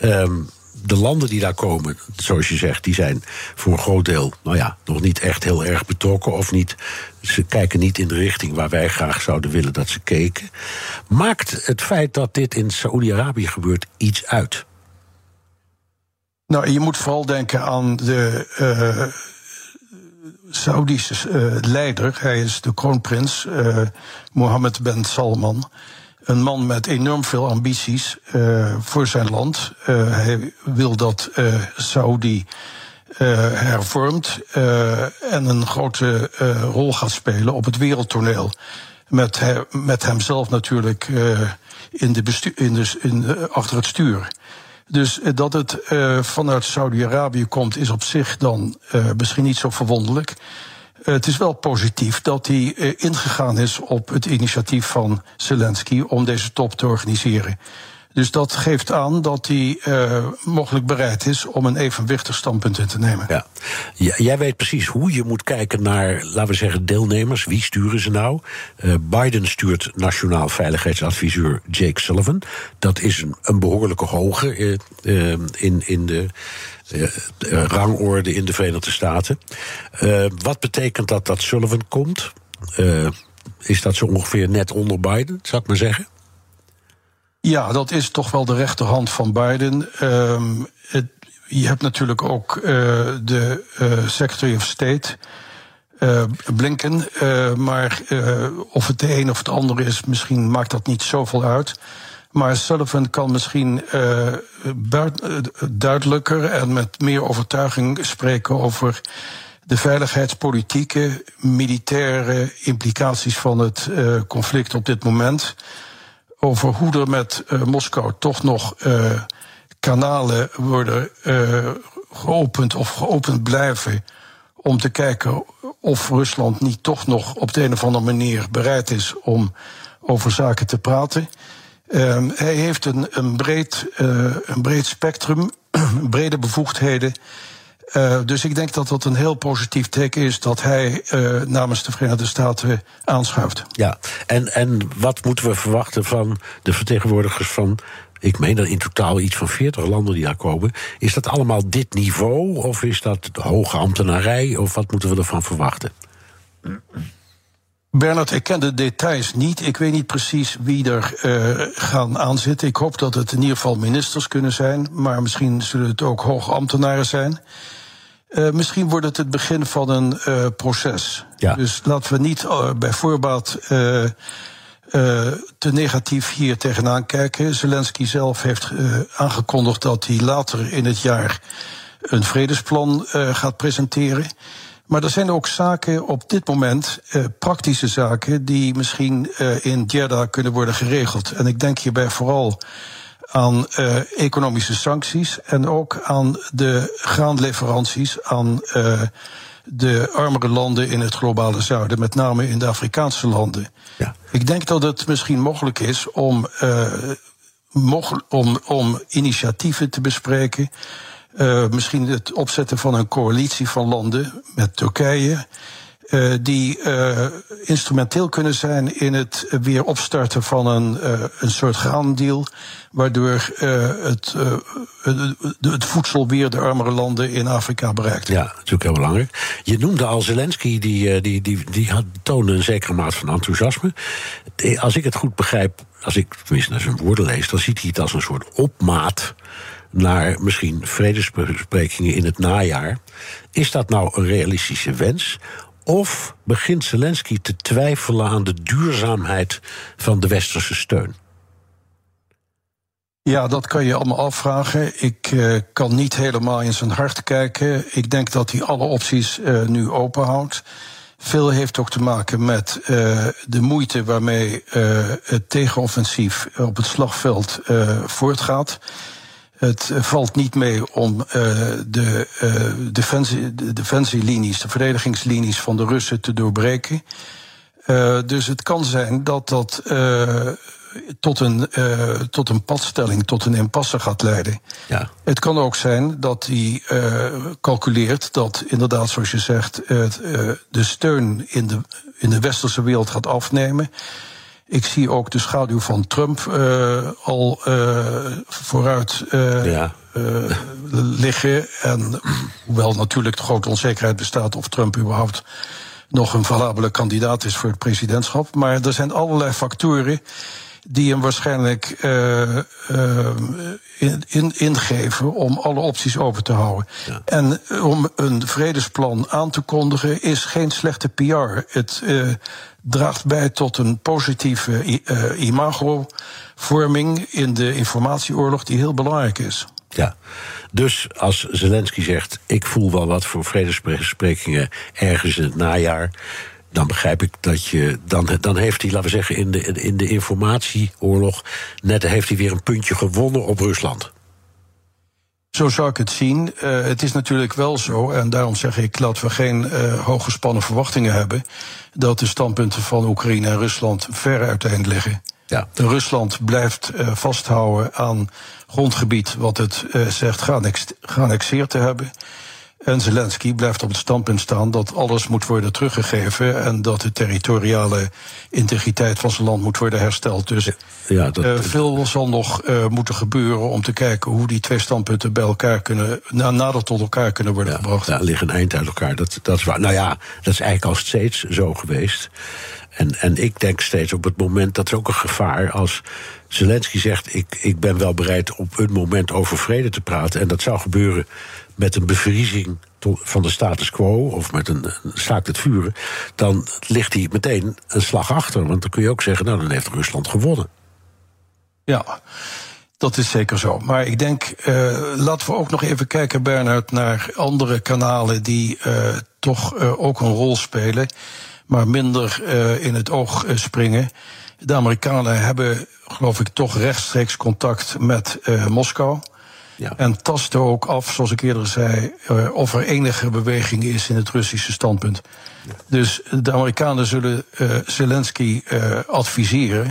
Um, de landen die daar komen, zoals je zegt, die zijn voor een groot deel, nou ja, nog niet echt heel erg betrokken. Of niet, ze kijken niet in de richting waar wij graag zouden willen dat ze keken. Maakt het feit dat dit in Saoedi-Arabië gebeurt iets uit? Nou, je moet vooral denken aan de uh, Saoedische uh, leider. Hij is de kroonprins uh, Mohammed ben Salman. Een man met enorm veel ambities voor zijn land. hij wil dat Saudi hervormt en een grote rol gaat spelen op het wereldtoneel. Met, met hemzelf natuurlijk in de in in, achter het stuur. Dus eh, dat het uh, vanuit Saudi-Arabië komt, is op zich dan uh, misschien niet zo verwonderlijk. Het is wel positief dat hij ingegaan is op het initiatief van Zelensky om deze top te organiseren. Dus dat geeft aan dat hij uh, mogelijk bereid is om een evenwichtig standpunt in te nemen. Ja. jij weet precies hoe je moet kijken naar, laten we zeggen, deelnemers. Wie sturen ze nou? Uh, Biden stuurt nationaal veiligheidsadviseur Jake Sullivan. Dat is een, een behoorlijke hoge uh, in, in de. rangorde in de Verenigde Staten. wat betekent dat dat Sullivan komt? is dat zo ongeveer net onder Biden, zou ik maar zeggen? Ja, dat is toch wel de rechterhand van Biden. Het, je hebt natuurlijk ook uh, de uh, Secretary of State. Uh, Blinken, maar of het de een of het ander is, misschien maakt dat niet zoveel uit. Maar Sullivan kan misschien duidelijker en met meer overtuiging spreken over de veiligheidspolitieke, militaire implicaties van het conflict op dit moment over hoe er met uh, Moskou toch nog uh, kanalen worden uh, geopend of geopend blijven. Om te kijken of Rusland niet toch nog op de een of andere manier bereid is om over zaken te praten. Um, hij heeft een, een, breed, een breed spectrum, [clears throat] brede bevoegdheden. Uh, dus ik denk dat dat een heel positief teken is dat hij uh, namens de Verenigde Staten aanschuift. Ja, en, en wat moeten we verwachten van de vertegenwoordigers van. Ik meen dat in totaal iets van 40 landen die daar komen. Is dat allemaal dit niveau? Of is dat de hoge ambtenarij? Of wat moeten we ervan verwachten? Bernard, ik ken de details niet. Ik weet niet precies wie er uh, gaan aanzitten. Ik hoop dat het in ieder geval ministers kunnen zijn. Maar misschien zullen het ook hoge ambtenaren zijn. Uh, misschien wordt het het begin van een uh, proces. Ja. Dus laten we niet uh, bij voorbaat te negatief hier tegenaan kijken. Zelensky zelf heeft aangekondigd dat hij later in het jaar een vredesplan gaat presenteren. Maar er zijn ook zaken op dit moment, praktische zaken, die misschien in Jeddah kunnen worden geregeld. En ik denk hierbij vooral aan uh, economische sancties en ook aan de graanleveranties aan uh, de armere landen in het globale zuiden, met name in de Afrikaanse landen. Ja. Ik denk dat het misschien mogelijk is om, uh, om, om initiatieven te bespreken. Misschien het opzetten van een coalitie van landen met Turkije, uh, die uh, instrumenteel kunnen zijn in het weer opstarten van een, uh, een soort graandeal. Waardoor het, het voedsel weer de armere landen in Afrika bereikt. Ja, natuurlijk heel belangrijk. Je noemde al Zelensky, die, die, die, die had, toonde een zekere maat van enthousiasme. Als ik het goed begrijp, als ik tenminste naar zijn woorden lees, dan ziet hij het als een soort opmaat naar misschien vredesbesprekingen in het najaar. Is dat nou een realistische wens? Of begint Zelensky te twijfelen aan de duurzaamheid van de westerse steun? Ja, dat kan je allemaal afvragen. Ik uh, kan niet helemaal in zijn hart kijken. Ik denk dat hij alle opties uh, nu openhoudt. Veel heeft ook te maken met uh, de moeite waarmee het tegenoffensief op het slagveld voortgaat. Het valt niet mee om uh, de, uh, defensie, de defensielinies, de verdedigingslinies van de Russen te doorbreken. Uh, dus het kan zijn dat dat tot, een, tot een padstelling, tot een impasse gaat leiden. Ja. Het kan ook zijn dat hij calculeert dat inderdaad, zoals je zegt, de steun in de, in de westerse wereld gaat afnemen. Ik zie ook de schaduw van Trump uh, al uh, vooruit uh, ja. liggen. En [clears throat] hoewel natuurlijk de grote onzekerheid bestaat of Trump überhaupt nog een valabele kandidaat is voor het presidentschap. Maar er zijn allerlei factoren die hem waarschijnlijk uh, uh, in, in, ingeven om alle opties open te houden. Ja. En om een vredesplan aan te kondigen is geen slechte PR. Het uh, draagt bij tot een positieve imagovorming in de informatieoorlog die heel belangrijk is. Ja, dus als Zelensky zegt: Ik voel wel wat voor vredesbesprekingen ergens in het najaar dan begrijp ik dat je. Dan, dan heeft hij, laten we zeggen, in de, in de informatieoorlog. net heeft hij weer een puntje gewonnen op Rusland. Zo zou ik het zien. Uh, het is natuurlijk wel zo, en daarom zeg ik dat we geen uh, hooggespannen verwachtingen hebben. dat de standpunten van Oekraïne en Rusland ver uiteen liggen. Ja. Rusland blijft uh, vasthouden aan grondgebied wat het zegt geannexeerd te hebben. En Zelensky blijft op het standpunt staan dat alles moet worden teruggegeven en dat de territoriale integriteit van zijn land moet worden hersteld. Dus ja, dat, uh, veel zal nog uh, moeten gebeuren om te kijken hoe die twee standpunten bij elkaar kunnen, na, nader tot elkaar kunnen worden ja, gebracht. Daar ligt een eind uit elkaar. Dat, dat is waar. Nou ja, dat is eigenlijk al steeds zo geweest. En, en ik denk steeds op het moment dat er ook een gevaar als Zelensky zegt: ik, ik ben wel bereid op een moment over vrede te praten. En dat zou gebeuren met een bevriezing van de status quo of met een, een staakt het vuren, dan ligt hij meteen een slag achter. Want dan kun je ook zeggen, nou dan heeft Rusland gewonnen. Ja. Dat is zeker zo. Maar ik denk, uh, laten we ook nog even kijken, Bernhard, naar andere kanalen die uh, toch uh, ook een rol spelen, maar minder in het oog springen. De Amerikanen hebben, geloof ik, toch rechtstreeks contact met Moskou. Ja. En tasten ook af, zoals ik eerder zei, uh, of er enige beweging is in het Russische standpunt. Ja. Dus de Amerikanen zullen uh, Zelensky uh, adviseren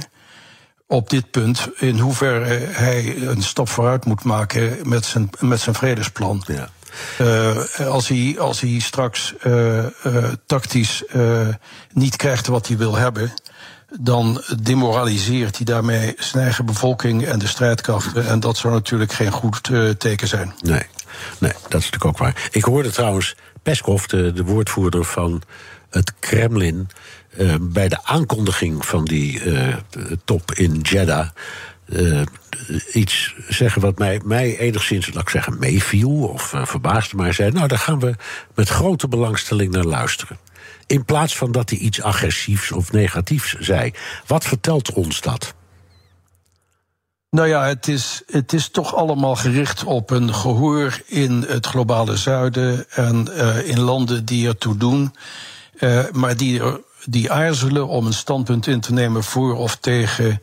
op dit punt in hoeverre hij een stap vooruit moet maken met zijn, met zijn vredesplan. Ja. Uh, als, hij, als hij straks tactisch niet krijgt wat hij wil hebben, dan demoraliseert hij daarmee zijn eigen bevolking en de strijdkrachten. En dat zou natuurlijk geen goed uh, teken zijn. Nee. nee, dat is natuurlijk ook waar. Ik hoorde trouwens Peskov, de, de woordvoerder van het Kremlin, uh, bij de aankondiging van die uh, top in Jeddah. Iets zeggen wat mij, mij enigszins, laat ik zeggen, meeviel of uh, verbaasde. Maar zei: Nou, daar gaan we met grote belangstelling naar luisteren. In plaats van dat hij iets agressiefs of negatiefs zei. Wat vertelt ons dat? Nou ja, het is, het is toch allemaal gericht op een gehoor in het globale zuiden en uh, in landen die ertoe doen, uh, maar die, die aarzelen om een standpunt in te nemen voor of tegen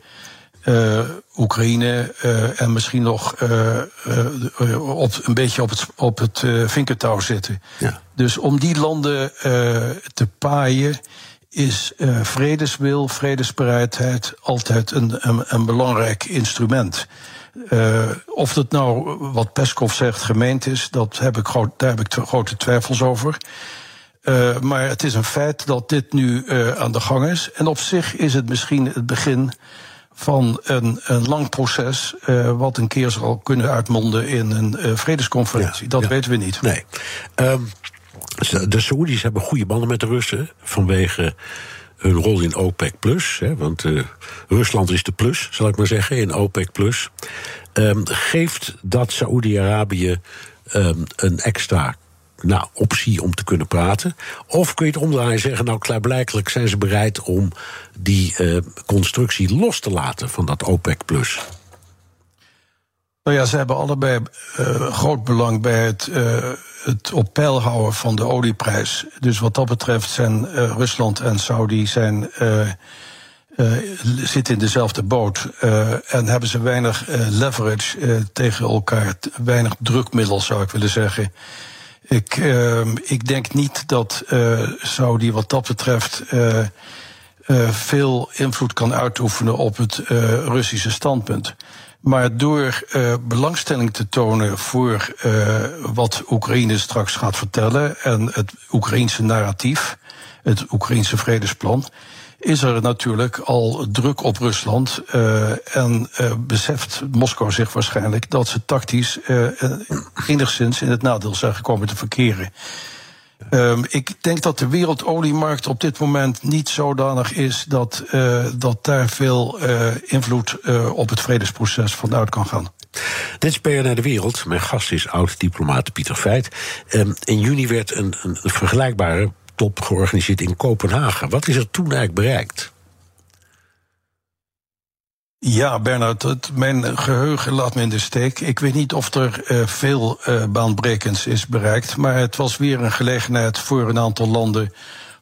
uh, Oekraïne uh, en misschien nog uh, op, een beetje op het, op het vinkertouw zitten. Ja. Dus om die landen te paaien is vredeswil, vredesbereidheid altijd een, een, een belangrijk instrument. of dat nou, wat Peskov zegt, gemeend is, dat heb ik groot, daar heb ik grote twijfels over. maar het is een feit dat dit nu aan de gang is. En op zich is het misschien het begin van een, een lang proces. Uh, wat een keer zal kunnen uitmonden in een uh, vredesconferentie. Ja, dat ja. weten we niet. Nee. Um, de Saoedi's hebben goede banden met de Russen vanwege hun rol in OPEC Plus. Hè, want uh, Rusland is de plus, zal ik maar zeggen, in OPEC Plus. Um, geeft dat Saoedi-Arabië um, een extra nou, optie om te kunnen praten? Of kun je het omdraaien en zeggen, nou klaarblijkelijk zijn ze bereid om die uh, constructie los te laten van dat OPEC plus? Nou ja, ze hebben allebei uh, groot belang bij het, uh, het op peil houden van de olieprijs. Dus wat dat betreft zijn Rusland en Saudi zijn, zitten in dezelfde boot. en hebben ze weinig leverage tegen elkaar, weinig drukmiddel zou ik willen zeggen. Ik, uh, ik denk niet dat uh, Saudi wat dat betreft uh, veel invloed kan uitoefenen op het Russische standpunt. Maar door belangstelling te tonen voor wat Oekraïne straks gaat vertellen en het Oekraïense narratief, het Oekraïense vredesplan, is er natuurlijk al druk op Rusland. Uh, en uh, beseft Moskou zich waarschijnlijk dat ze tactisch uh, enigszins in het nadeel zijn gekomen te verkeren. Um, ik denk dat de wereldoliemarkt op dit moment niet zodanig is dat, dat daar veel invloed op het vredesproces vanuit kan gaan. Dit is BNR De Wereld. Mijn gast is oud-diplomaat Pieter Feit. Um, in juni werd een, een vergelijkbare top georganiseerd in Kopenhagen. Wat is er toen eigenlijk bereikt? Ja, Bernard, mijn geheugen laat me in de steek. Ik weet niet of er uh, veel uh, baanbrekends is bereikt, maar het was weer een gelegenheid voor een aantal landen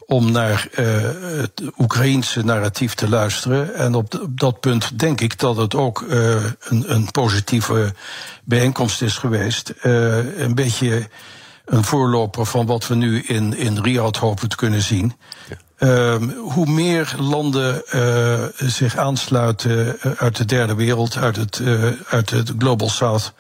om naar uh, het Oekraïense narratief te luisteren. En op, op, dat punt denk ik dat het ook een, een, positieve bijeenkomst is geweest. een beetje een voorloper van wat we nu in, in Riyadh hopen te kunnen zien. Um, hoe meer landen uh, zich aansluiten eh, uit de derde wereld, uit het, uh, uit het Global South,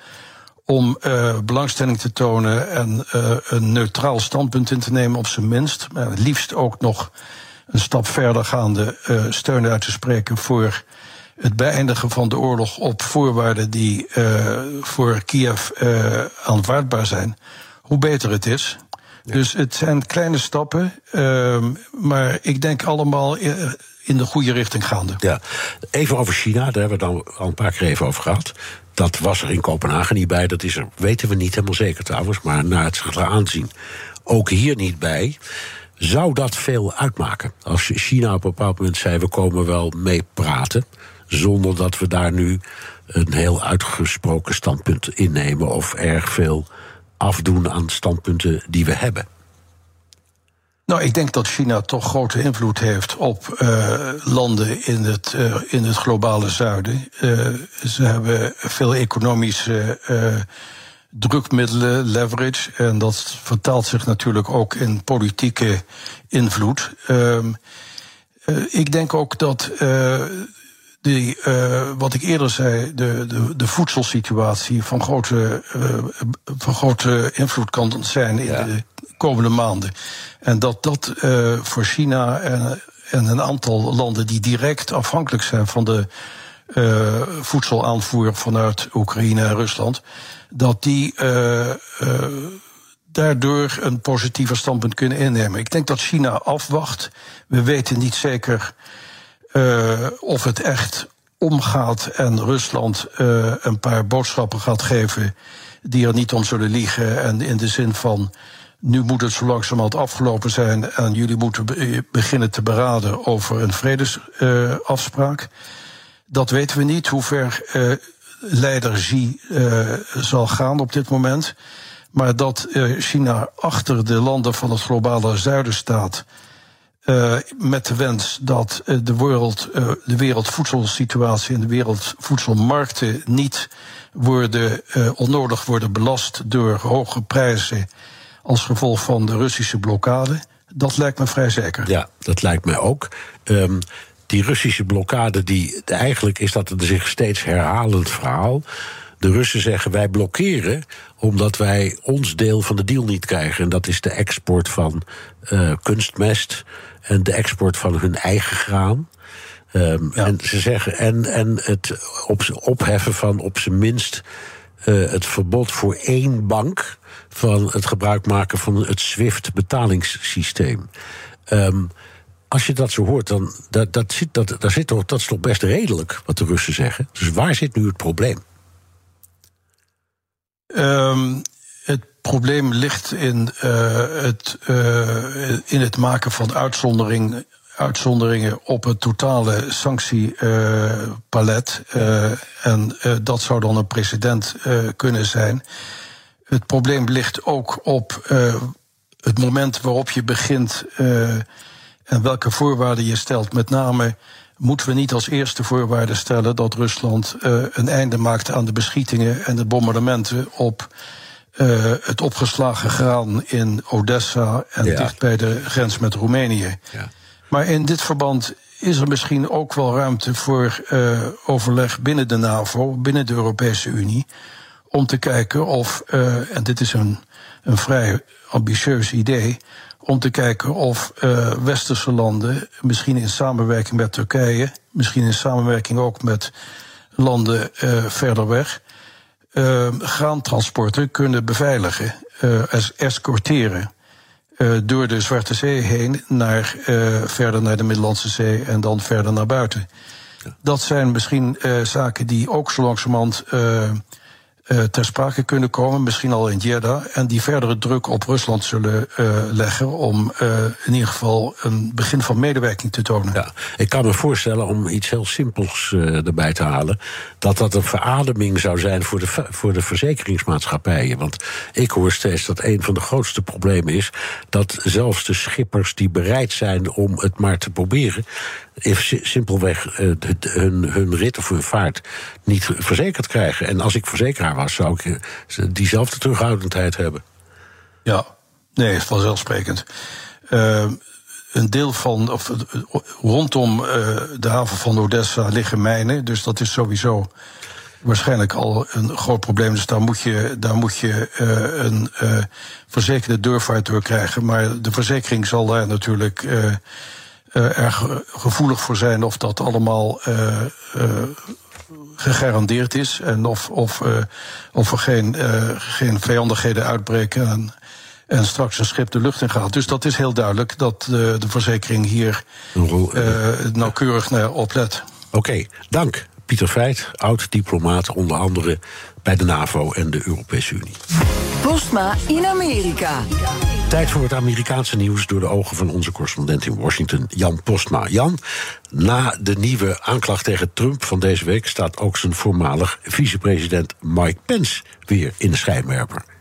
om uh, belangstelling te tonen en een neutraal standpunt in te nemen, op zijn minst. Maar het liefst ook nog een stap verder gaande steun uit te spreken voor het beëindigen van de oorlog op voorwaarden die voor Kiev aanvaardbaar zijn hoe beter het is. Dus het zijn kleine stappen, uh, maar ik denk allemaal in de goede richting gaande. Ja, even over China, daar hebben we het al een paar keer even over gehad. Dat was er in Kopenhagen niet bij, dat is er, weten we niet helemaal zeker trouwens, maar na het zich aanzien ook hier niet bij. Zou dat veel uitmaken? Als China op een bepaald moment zei: we komen wel mee praten, zonder dat we daar nu een heel uitgesproken standpunt innemen of erg veel afdoen aan standpunten die we hebben? Nou, ik denk dat China toch grote invloed heeft op uh, landen in het, uh, in het globale zuiden. Uh, ze hebben veel economische drukmiddelen, leverage. En dat vertaalt zich natuurlijk ook in politieke invloed. Ehm, ik denk ook dat die, uh, wat ik eerder zei, de, de, de voedselsituatie van grote, uh, van grote invloed kan zijn in de komende maanden. En dat dat uh, voor China en, en een aantal landen die direct afhankelijk zijn van de voedselaanvoer vanuit Oekraïne en Rusland, dat die daardoor een positiever standpunt kunnen innemen. Ik denk dat China afwacht. We weten niet zeker uh, of het echt omgaat en Rusland uh, een paar boodschappen gaat geven die er niet om zullen liegen. En in de zin van. Nu moet het zo langzamerhand afgelopen zijn en jullie moeten beginnen te beraden over een vredesafspraak. Dat weten we niet, hoe ver leider Xi zal gaan op dit moment. Maar dat China achter de landen van het globale zuiden staat uh, met de wens dat uh, de, wereld, uh, de wereldvoedselsituatie en de wereldvoedselmarkten niet worden, onnodig worden belast door hoge prijzen als gevolg van de Russische blokkade. Dat lijkt me vrij zeker. Ja, dat lijkt mij ook. Um, die Russische blokkade, die, eigenlijk is dat een zich steeds herhalend verhaal. De Russen zeggen wij blokkeren omdat wij ons deel van de deal niet krijgen. En dat is de export van kunstmest en de export van hun eigen graan. Um, ja. En ze zeggen, en, en het op, opheffen van op zijn minst uh, het verbod voor één bank van het gebruik maken van het SWIFT-betalingssysteem. Um, als je dat zo hoort, dan dat, dat zit, dat, dat, zit toch, dat is toch best redelijk wat de Russen zeggen. Dus waar zit nu het probleem? Um, probleem ligt in, uh, het, uh, in het maken van uitzondering, uitzonderingen op het totale sanctiepalet. Uh, en dat zou dan een precedent kunnen zijn. Het probleem ligt ook op het moment waarop je begint en welke voorwaarden je stelt. Met name moeten we niet als eerste voorwaarde stellen dat Rusland een einde maakt aan de beschietingen en de bombardementen op uh, het opgeslagen graan in Odessa en ja. dicht bij de grens met Roemenië. Ja. Maar in dit verband is er misschien ook wel ruimte voor uh, overleg binnen de NAVO, binnen de Europese Unie, om te kijken of, uh, en dit is een een vrij ambitieus idee om te kijken of uh, westerse landen, misschien in samenwerking met Turkije, misschien in samenwerking ook met landen verder weg, uh, graantransporten kunnen beveiligen, es escorteren. door de Zwarte Zee heen naar verder naar de Middellandse Zee en dan verder naar buiten. Dat zijn misschien zaken die ook zo langzamerhand ter sprake kunnen komen, misschien al in Jeddah, en die verdere druk op Rusland zullen uh, leggen om uh, in ieder geval een begin van medewerking te tonen. Ja, ik kan me voorstellen om iets heel simpels erbij te halen, dat dat een verademing zou zijn voor de, voor de verzekeringsmaatschappijen. Want ik hoor steeds dat een van de grootste problemen is dat zelfs de schippers die bereid zijn om het maar te proberen, simpelweg uh, hun, hun rit of hun vaart niet verzekerd krijgen. En als ik verzekeraar was, zou ik uh, diezelfde terughoudendheid hebben. Ja, nee, vanzelfsprekend. Uh, een deel van, of rondom de haven van Odessa liggen mijnen, dus dat is sowieso waarschijnlijk al een groot probleem. Dus daar moet je, daar moet je een verzekerde deurvaart door krijgen. Maar de verzekering zal daar natuurlijk uh, erg gevoelig voor zijn of dat allemaal uh, uh, gegarandeerd is. En of, of, of er geen, geen vijandigheden uitbreken. En, en straks een schip de lucht in gaat. Dus dat is heel duidelijk dat de, de verzekering hier nauwkeurig naar oplet. Oké, okay, dank. Pieter Feit, oud-diplomaat, onder andere bij de NAVO en de Europese Unie. Postma in Amerika. Tijd voor het Amerikaanse nieuws door de ogen van onze correspondent in Washington, Jan Postma. Jan, na de nieuwe aanklacht tegen Trump van deze week staat ook zijn voormalig vicepresident Mike Pence weer in de schijnwerper.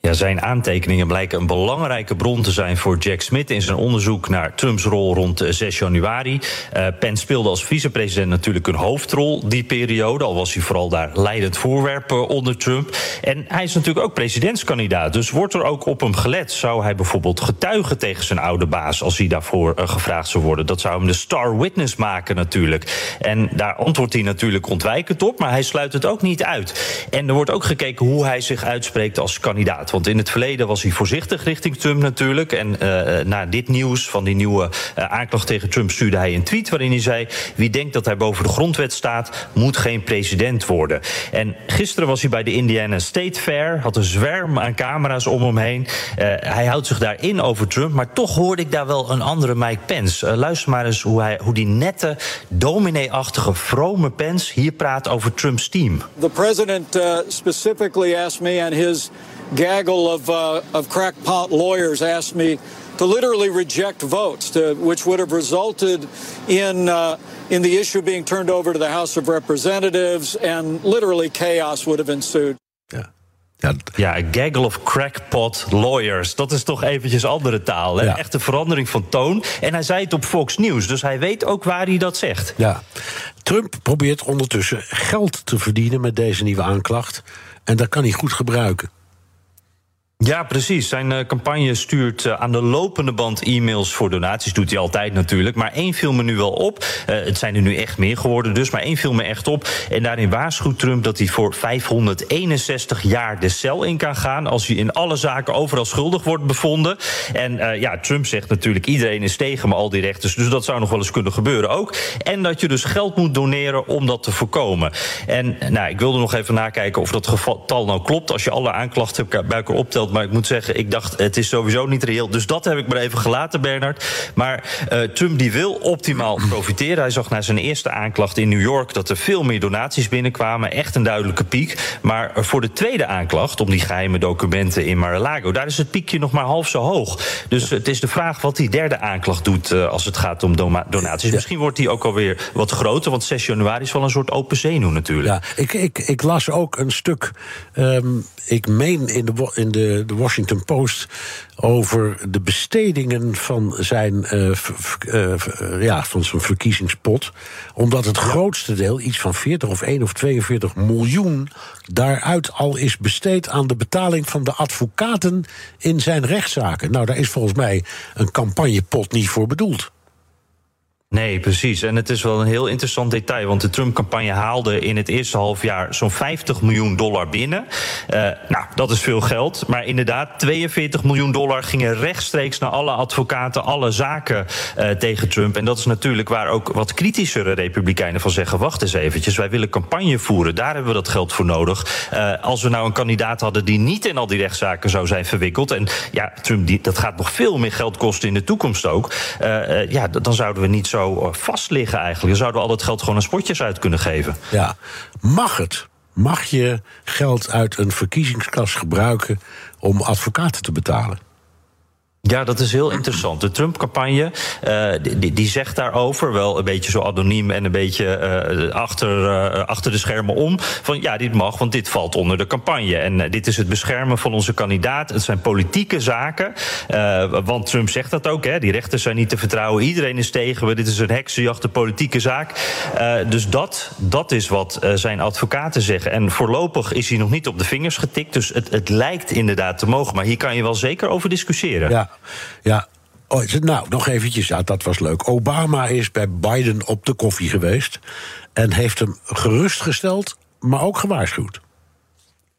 Ja, zijn aantekeningen blijken een belangrijke bron te zijn voor Jack Smith in zijn onderzoek naar Trumps rol rond 6 januari. Uh, Pence speelde als vicepresident natuurlijk een hoofdrol die periode, al was hij vooral daar leidend voorwerp onder Trump. En hij is natuurlijk ook presidentskandidaat, dus wordt er ook op hem gelet. Zou hij bijvoorbeeld getuigen tegen zijn oude baas als hij daarvoor gevraagd zou worden? Dat zou hem de star witness maken natuurlijk. En daar antwoordt hij natuurlijk ontwijkend op, maar hij sluit het ook niet uit. En er wordt ook gekeken hoe hij zich uitspreekt als kandidaat. Want in het verleden was hij voorzichtig richting Trump natuurlijk. En uh, na dit nieuws van die nieuwe uh, aanklacht tegen Trump stuurde hij een tweet waarin hij zei: Wie denkt dat hij boven de grondwet staat, moet geen president worden. En gisteren was hij bij de Indiana State Fair, had een zwerm aan camera's om hem heen. Hij houdt zich daarin over Trump, maar toch hoorde ik daar wel een andere Mike Pence. luister maar eens hoe, hij, hoe die nette, dominee-achtige, vrome Pence hier praat over Trumps team. The president specifically asked me and his gaggle of, uh, of crackpot lawyers asked me to literally reject votes, to, which would have resulted in, uh, in the issue being turned over to the House of Representatives, and literally chaos would have ensued. Yeah. Ja, ja, a gaggle of crackpot lawyers. Dat is toch eventjes andere taal. Hè? Ja. Echte verandering van toon. En hij zei het op Fox News, dus hij weet ook waar hij dat zegt. Ja. Trump probeert ondertussen geld te verdienen met deze nieuwe aanklacht. En dat kan hij goed gebruiken. Ja, precies. Zijn uh, campagne stuurt uh, aan de lopende band e-mails voor donaties. Doet hij altijd natuurlijk. Maar één viel me nu wel op. Uh, het zijn er nu echt meer geworden dus. Maar één viel me echt op. En daarin waarschuwt Trump dat hij voor 561 jaar de cel in kan gaan. Als hij in alle zaken overal schuldig wordt bevonden. En ja, Trump zegt natuurlijk iedereen is tegen me, al die rechters. Dus dat zou nog wel eens kunnen gebeuren ook. En dat je dus geld moet doneren om dat te voorkomen. En nou, ik wilde nog even nakijken of dat getal nou klopt. Als je alle aanklachten bij elkaar optelt maar ik moet zeggen, ik dacht, het is sowieso niet reëel. Dus dat heb ik maar even gelaten, Bernard. Maar uh, Trump die wil optimaal [clears throat] profiteren. Hij zag na zijn eerste aanklacht in New York dat er veel meer donaties binnenkwamen. Echt een duidelijke piek. Maar voor de tweede aanklacht, om die geheime documenten in Mar-a-Lago, daar is het piekje nog maar half zo hoog. Dus het is de vraag wat die derde aanklacht doet uh, als het gaat om donaties. Misschien wordt die ook alweer wat groter, want 6 januari is wel een soort open zenuw natuurlijk. Ja, ik, ik, ik las ook een stuk. Um, ik meen in de, in de de, Washington Post over de bestedingen van zijn, uh, uh, ja, van zijn verkiezingspot. Omdat het grootste deel, iets van 40 of 1 of 42 miljoen, daaruit al is besteed aan de betaling van de advocaten in zijn rechtszaken. Nou, daar is volgens mij een campagnepot niet voor bedoeld. Nee, precies. En het is wel een heel interessant detail. Want de Trump-campagne haalde in het eerste halfjaar zo'n 50 miljoen dollar binnen. Uh, nou, dat is veel geld. Maar inderdaad, 42 miljoen dollar gingen rechtstreeks naar alle advocaten, alle zaken uh, tegen Trump. En dat is natuurlijk waar ook wat kritischere Republikeinen van zeggen: wacht eens eventjes, wij willen campagne voeren. Daar hebben we dat geld voor nodig. Uh, als we nou een kandidaat hadden die niet in al die rechtszaken zou zijn verwikkeld. En ja, Trump, die, dat gaat nog veel meer geld kosten in de toekomst ook. ja, dan zouden we niet zo zo vast liggen eigenlijk. Dan zouden we al dat geld gewoon aan spotjes uit kunnen geven. Ja, mag het? Mag je geld uit een verkiezingskas gebruiken om advocaten te betalen? Ja, dat is heel interessant. De Trump-campagne uh, die, die, zegt daarover, wel een beetje zo anoniem en een beetje uh, achter, uh, achter de schermen om. Van ja, dit mag, want dit valt onder de campagne. En dit is het beschermen van onze kandidaat. Het zijn politieke zaken. want Trump zegt dat ook, hè. Die rechters zijn niet te vertrouwen. Iedereen is tegen we. Dit is een heksenjacht, een politieke zaak. dus dat, dat is wat zijn advocaten zeggen. En voorlopig is hij nog niet op de vingers getikt. Dus het, het lijkt inderdaad te mogen. Maar hier kan je wel zeker over discussiëren. Ja. Ja, Oh, nou, nog eventjes, dat was leuk. Obama is bij Biden op de koffie geweest en heeft hem gerustgesteld, maar ook gewaarschuwd.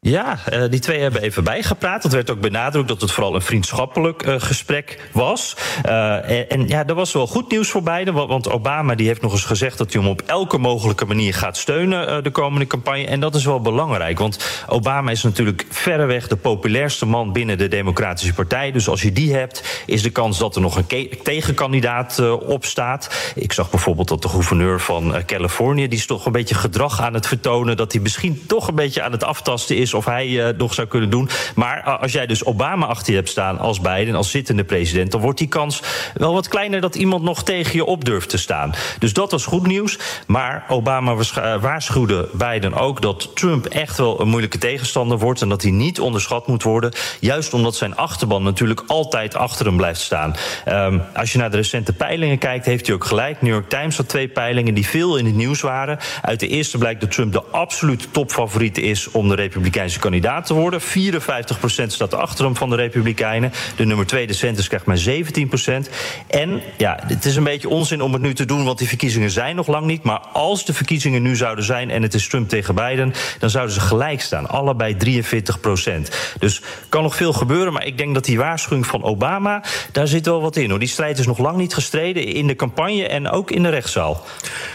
Ja, uh, die twee hebben even bijgepraat. Het werd ook benadrukt dat het vooral een vriendschappelijk uh, gesprek was. Uh, en, ja, er was wel goed nieuws voor beiden. Want Obama die heeft nog eens gezegd dat hij hem op elke mogelijke manier gaat steunen de komende campagne. En dat is wel belangrijk. Want Obama is natuurlijk verreweg de populairste man binnen de Democratische Partij. Dus als je die hebt, is de kans dat er nog een tegenkandidaat op staat. Ik zag bijvoorbeeld dat de gouverneur van Californië, die is toch een beetje gedrag aan het vertonen. Dat hij misschien toch een beetje aan het aftasten is of hij uh, nog zou kunnen doen. Maar uh, als jij dus Obama achter je hebt staan als Biden, als zittende president, dan wordt die kans wel wat kleiner dat iemand nog tegen je op durft te staan. Dus dat was goed nieuws. Maar Obama uh, waarschuwde Biden ook dat Trump echt wel een moeilijke tegenstander wordt en dat hij niet onderschat moet worden. Juist omdat zijn achterban natuurlijk altijd achter hem blijft staan. Um, als je naar de recente peilingen kijkt, heeft hij ook gelijk. New York Times had twee peilingen die veel in het nieuws waren. Uit de eerste blijkt dat Trump de absolute topfavoriet is om de Republikeinen Republikeinse kandidaat te worden. 54% staat achter hem van de Republikeinen. De nummer 2, de Sanders, krijgt maar 17%. En ja, het is een beetje onzin om het nu te doen, want die verkiezingen zijn nog lang niet. Maar als de verkiezingen nu zouden zijn en het is Trump tegen Biden, dan zouden ze gelijk staan. Allebei 43%. Dus kan nog veel gebeuren, maar ik denk dat die waarschuwing van Obama, daar zit wel wat in. Hoor. Die strijd is nog lang niet gestreden in de campagne en ook in de rechtszaal.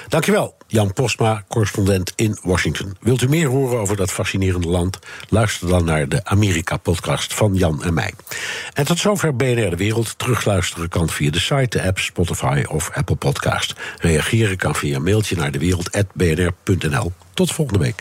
Dankjewel, Jan Postma, correspondent in Washington. Wilt u meer horen over dat fascinerende land? Luister dan naar de Amerika-podcast van Jan en mij. En tot zover BNR De Wereld. Terugluisteren kan via de site, de app, Spotify of Apple Podcast. Reageren kan via een mailtje naar dewereld.bnr.nl. Tot volgende week.